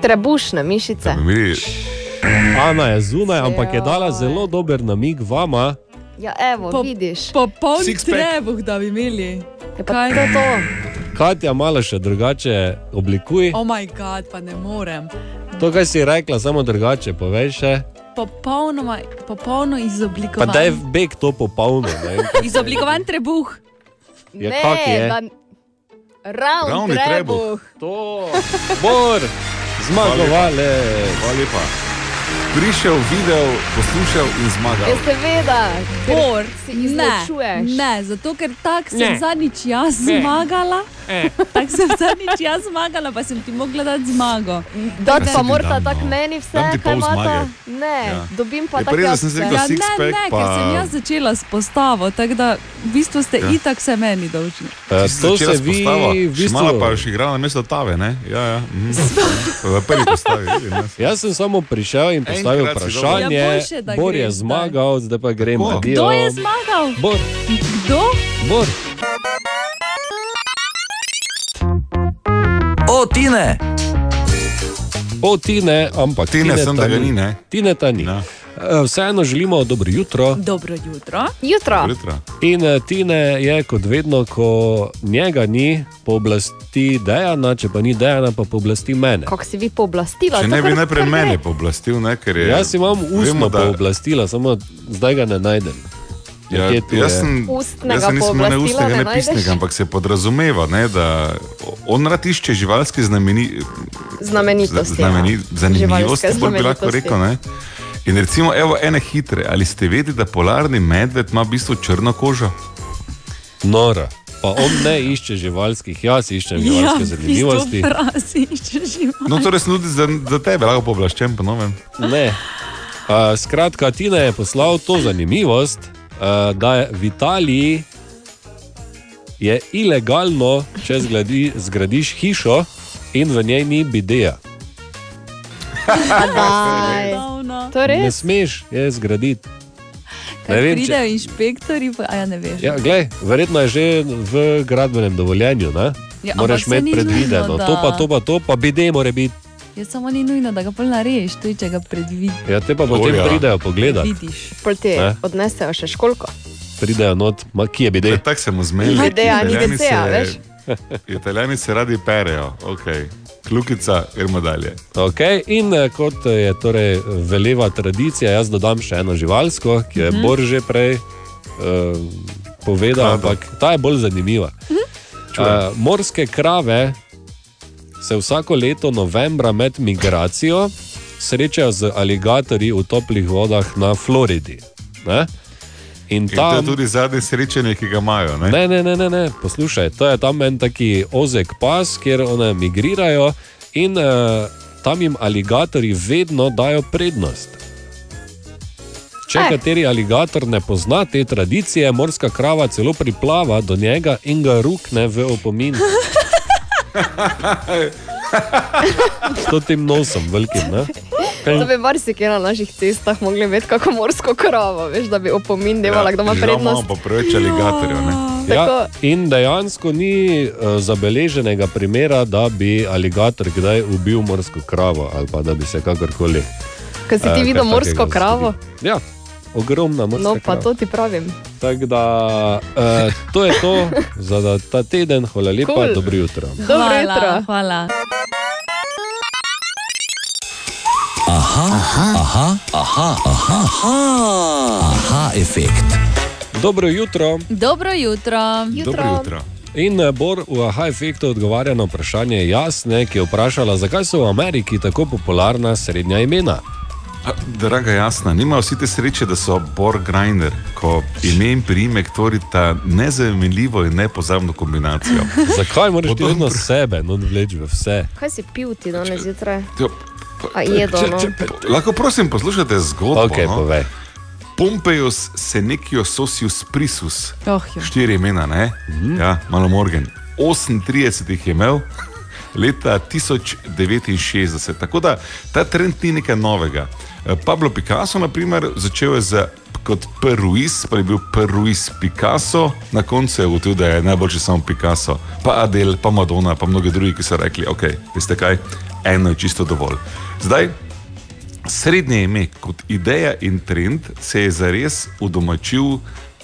Trebušne mišice. Imeli Ana je zunaj, ampak je dala zelo dober namig vama. Ja, evo, Po- vidiš. Popoln trebuh, da bi imeli. Ja, pa to je to. Katja malo še drugače oblikuje. Oh, moj bog, pa ne morem. To, kar si rekla, samo drugače povej še. Popolnoma, popolno Pa izoblikovan. da je beg to popolno. ne Izoblikovan trebuh. Ja, kak je? da... Ravn Ravni trebuh. To. Bor, zmagovalec. Hvala lepa. Prišel, videl, poslušal in zmagal. Ja, seveda, Bor, si ne, izločuješ. ne, zato ker tako sem zadnjič jaz Ne. zmagala. Tako sem zadnjič jaz zmagala, pa sem ti mogla dati zmago. Da pa morata tako no. meni vse, kaj imata. Ne, Ja. dobim pa tako jaz sem vse. rekel Ja, ne, pack, ne, pa- ker sem jaz začela s postavo, tako da v bistvu ste Ja. itak se meni dolžni. Eh, Si To se vi v še malo pa bistvu. še igrala na mesto Tave, ne? Ja, ja. Mhm. V prvi postavi. ja. Jaz sem samo prišel in postavil Enkrat vprašanje. Ja, boljše, Bor je zmagal, zdaj pa gremo. Kdo je zmagal? Bor, Kdo? Bor. O, Tine! O, Tine, ampak Tine sem, ta da ga ni, ne? Tine ta ni. Eh, Vseeno želimo dobro jutro. Dobro jutro. Jutro. Jutro. In eh, Tine je kot vedno, ko njega ni, pooblasti Dejana, če pa ni Dejana, pa pooblasti mene. Kako si vi pooblastila? Če to ne bi najprej mene ne. pooblastil, ne, ker je. Jaz imam ustno vemo, da- pooblastila, samo zdaj ga ne najdem. Ja, jaz je. sem, jaz sem nisem ne ustnega, ne ne pisnega, ampak se podrazumeva, ne, da on rad išče živalske znameni, Znamenitosti. znameni, ja. zanimivosti, Živalske bolj bi lahko rekel. Ne. In recimo, evo, ene hitre. Ali ste vedeli, da polarni medved ima v bistvu črno kožo? Nora. Pa on ne išče živalskih, jaz iščem živalske zanimivosti. Ja, Prasi, če živa. No, torej sem tudi za, za tebe lahko pooblaščen, ponovim. Ne. Uh, skratka, Tina je poslal to zanimivost, da je v Italiji je ilegalno, če zgradi, zgradiš hišo in v njej ni bideja. Daj. To je Ne smeš je zgraditi. Ne vem, pridejo če- inšpektori, pa ja ne veš. Ja, glej, verjetno je že v gradbenem dovoljenju. Ne? Ja, Moraš imeti predvideno, nujno, to pa da- to, pa to, pa bide mora biti. Je samo ni nujno, da ga pol narediš, je če ga predvidiš. Ja, te pa potem ja. pridejo pogledat. Vidiš. Pol ti Ne. odnesejo še školko. Pridejo not, ma kje je bide. Tako se mu zmeli. Ideja ni se- veš. Italijani se radi perejo, ok. Klukica, gremo dalje. Okay, in eh, kot je torej veleva tradicija, jaz dodam še eno živalsko, ki je mm -hmm. Bor že prej uh, povedal, Krado. ampak ta je bolj zanimiva. Uh, morske krave se vsako leto novembra med migracijo srečajo z aligatorji v toplih vodah na Floridi. Ne? In In to tam je tudi zadnje srečanje, ki ga imajo. Ne? Ne, ne, ne, ne, ne. poslušaj, to je tam en taki ozek pas, kjer one migrirajo in uh, tam jim aligatorji vedno dajo prednost. Če Eh. kateri aligator ne pozna te tradicije, morska krava celo priplava do njega in ga rukne v opomin. S tem nosom, velikim. Ne? To bi marsikje na naših cestah mogli imeti kako morsko kravo, veš, da bi opomin devala, kdo ima prednost. imamo pa preveč aligatorjev. ne. Ja, in dejansko ni uh, zabeleženega primera, da bi aligator kdaj ubil morsko kravo ali pa da bi se kakorkoli. Ko si ti eh, videl kaj morsko kravo. Ja, ogromna morska no pa krava. to ti pravim. Tako da uh, to je to za ta teden, hvala lepa, Cool. dobro jutro. Dobro hvala, jutro. Hvala. Aha, aha, aha, aha, aha, aha, aha efekt. Dobro jutro. Dobro jutro. Dobro jutro. In eh, Bor v Aha efektu odgovarja na vprašanje Jasne, ki je vprašala, zakaj so v Ameriki tako popularna srednja imena. A, Draga jasna, nimajo vsi te sreče, da so Bor Grinder, ko ime in priimek tvorita nezamenljivo in nepozabno kombinacijo. Zakaj moraš ti vedno sebe non vleči v vse? Kaj si pil ti danes zjutraj? Jedo, če, no. če, lahko prosim poslušate zgodbo. Ok, no? povej. Pompejus Senekius Sosius Prisus, Oh, jo. štiri imena, ne? Mhm. Ja, malo Morgan. 38 jih je imel. Leta 1069, tako da ta trend ni nekaj novega. Eh, Pablo Picasso, na primer, začel je z, kot Peruis, pa je bil Peruis Picasso, na koncu je ugotovil, da je najboljši samo Picasso, pa Adel, pa Madonna, pa mnogi drugi, ki so rekli: Ok, veste kaj, eno je čisto dovolj. Zdaj, Srednje ime kot ideja in trend se je zares udomačil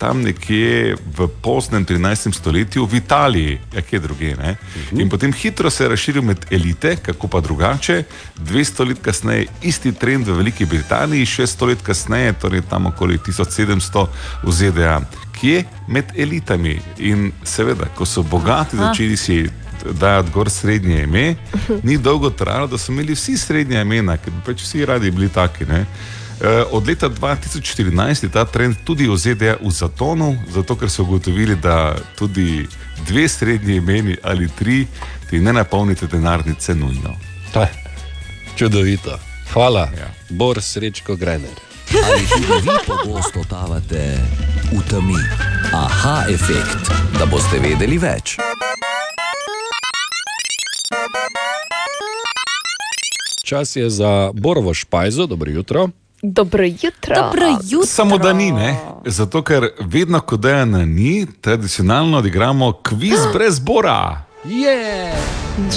tam nekje v poznem 13. stoletju v Italiji, ja, kje druge. Ne? In potem hitro se je razširil med elite, kako pa drugače. 200 let kasneje isti trend v Veliki Britaniji, 600 let kasneje, torej tam okoli 1700 v ZDA, kje med elitami. In seveda, ko so bogati Aha. začeli si dajati gor srednje ime, ni dolgo trajalo, da so imeli vsi srednje imena, ker bi pač vsi radi bili taki. Ne? Eh, Od leta 2014 je ta trend tudi v ZDA v zatonu, zato ker so ugotovili, da tudi dve srednji imeni ali tri ti ne napolnite denarnice nujno. Čudovito. Hvala, ja. Bor Srečko Grener. Ali tudi vi pogosto totavate v temi? Aha, efekt, da boste vedeli več. Čas je za Borovo špajzo, dobro jutro. Dobro jutro. Dobro jutro. Samo da ni, ne? Zato ker vedno, ko Dejana ni, tradicionalno odigramo kviz brez bora. Je!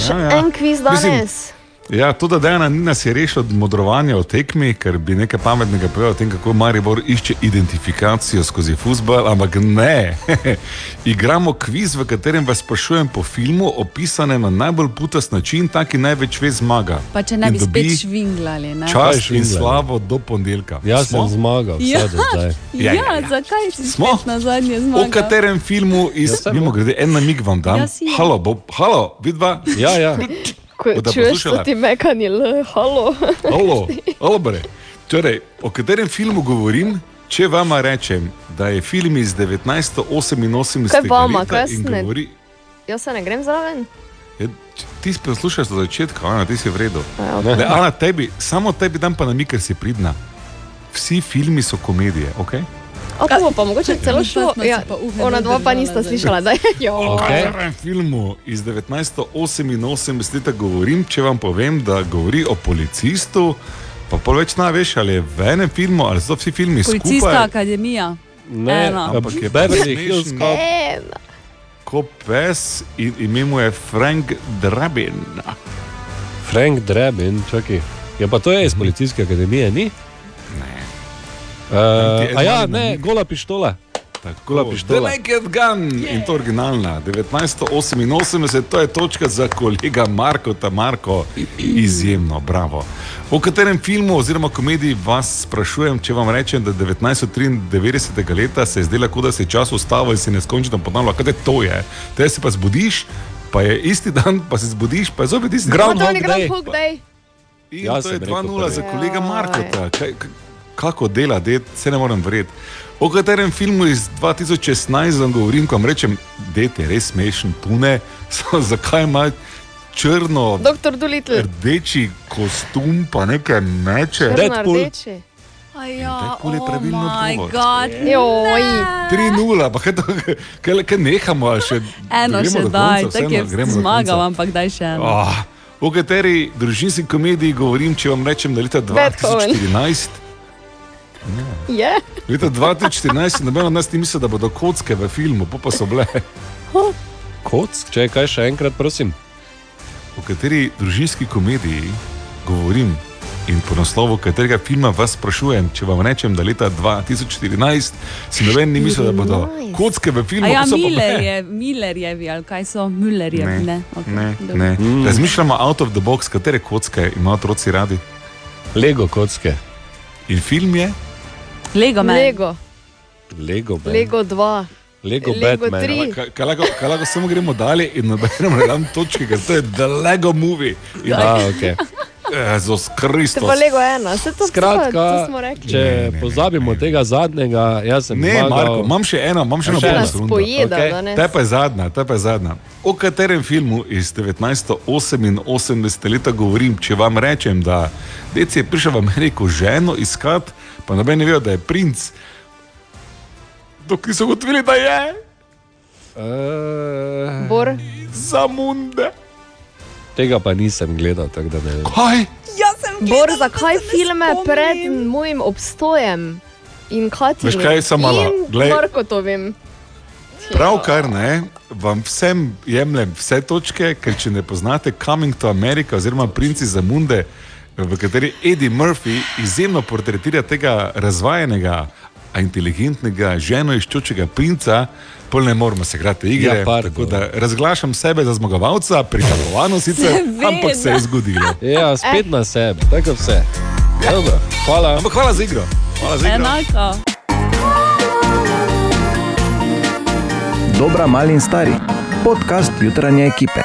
Še Ja, ja. en kviz Mislim, danes. Ja, to, da Dejana ni nas je rešil od modrovanja o tekmi, ker bi nekaj pametnega povedal o tem, kako Maribor išče identifikacijo skozi futbol, ampak ne. Igramo kviz, v katerem vas sprašujem po filmu, opisanem na najbolj putast način, taki največ ve zmaga. Pa če ne In bi spet švinglali. Ne? Čas in švinglali? slavo do ponedeljka. Jaz Smo? sem zmagal, Ja, zdaj. ja, ja, zakaj si Smo? na zadnje O zmagal? katerem filmu iz Ja, mimo grede, en namig vam dam. Ja, si halo, bo, halo, vidva. Ja, ja. Ko Boste čuješ, poslušala? ti mekanje, l, halo. Halo, halo, bre. Torej, o katerem filmu govorim? Če vam rečem, da je film iz 1988 Kaj vama, kaj jaz ne- govori, Jaz se ne grem zraven. je, ti poslušaš do začetka, Ana, ti si v redu. Ja, Ne, Ana, tebi, samo tebi dam pa na mi, ker si pridna. Vsi filmi so komedije, ok? A to bo pa mogoče celo šlo. Ja, pa ona dva pa nista slišala, da je. Jo. O katerem filmu iz 1988 leta govorim, če vam povem, da govori o policistu, pa pol več ne veš, ali je v enem filmu ali so vsi filmi Policijska skupaj. akademija. Ne, Ena. Ampak je Beverly pa Hills. Cop. Ko pes in ime mu je Frank Drabin. Frank Drebin, čakaj. Ja, pa to je iz policijske akademije, ni? Uh, a ja, ne, gola pištola. Gola The pištola. Naked Gun yeah. in to originalna. 1988, to je točka za kolega Marko Tamarko. Izjemno, bravo. O katerem filmu oziroma komediji vas sprašujem, če vam rečem, da 1993. leta se je zdelo, kot da se je čas ustavil in se neskončno ponavlja, kaj to je. Te se pa zbudiš, pa je isti dan, pa se zbudiš, pa je zopet isti dan. To ni Groundhog Day. In Jaz to je sem rekel 2-0 prvi. za kolega Markota. Kaj, k- kako dela, ded, se ne morem verjeti. O katerem filmu iz 2016 vam govorim, ko vam rečem, da je res smešen, pune, zakaj ima črno, rdeči kostum, pa nekaj meče. Črno-rdeči. Aja, Deadpool je oh pravilno odgovor. God, Joj. ne. 3-0, pa kaj, to, kaj, kaj nehamo, še Eno še daj, tako je zmagal, ampak daj še eno. Oh, o kateri družinski komediji govorim, če vam rečem, da leta Beethoven. 2014. Je. Leta 2014 noben od nas ni mislil, da bodo kocke v filmu, pa, pa so bile. Kock, če kaj še enkrat, prosim. O kateri družinski komediji govorim in po naslovu katerega filma vas sprašujem, če vam rečem, da leta 2014 si noben ni mislil, da bodo 14. kocke v filmu. A ja, pa so pa Miller bile. je, Millerjevi, ali kaj so Müllerjevi, ne? Okay, Ne, dobro. ne. Mm. Razmišljamo out of the box, katere kocke imajo otroci radi. Lego kocke. In film je Lego Man. Lego. Lego, Man. Lego 2. Lego, Lego Batman. Kaj, lahko, samo gremo dalje in nobenemu ne dam točke, ker to je The Lego Movie. In, A, okay. Jezus To Kristus. pa Lego 1. Se to, Skratka, to smo rekli. če ne, ne, pozabimo ne. tega zadnjega, jaz sem Ne, zmagal. Marko, imam še eno, imam še eno bonus. Pojeda Okej. danes. Ta pa je zadnja, ta pa je zadnja. O katerem filmu iz 1988 leta govorim, če vam rečem, da dec je prišel v Ameriko ženo iskat, pa noben ne ve, da je princ. Dokler so ugotovili, da je Uh, Bor. zamunde. tega pa nisem gledal, tako da ne vem. Kaj? Bor, zakaj filme pred mojim obstojem? In Katja. Veš kaj, samo malo, In glej. Markotovim. Pravkar ne, vam vsem jemljem vse točke, ker če ne poznate Coming to America oziroma Princi za Munde, v kateri Eddie Murphy izjemno portretira tega razvajenega, a inteligentnega, ženo iščočega princa. Pol ne moramo se igrati igre. Ja, pardon. tako da razglašam sebe za zmagovalca, pričakovano sicer, Seveda. ampak se je zgodilo. Ja, spet na sebe, tako vse. Dobro, hvala. Ampak hvala za igro. Hvala za igro. Enako. Dobra, mali in stari. Podcast jutranje ekipe.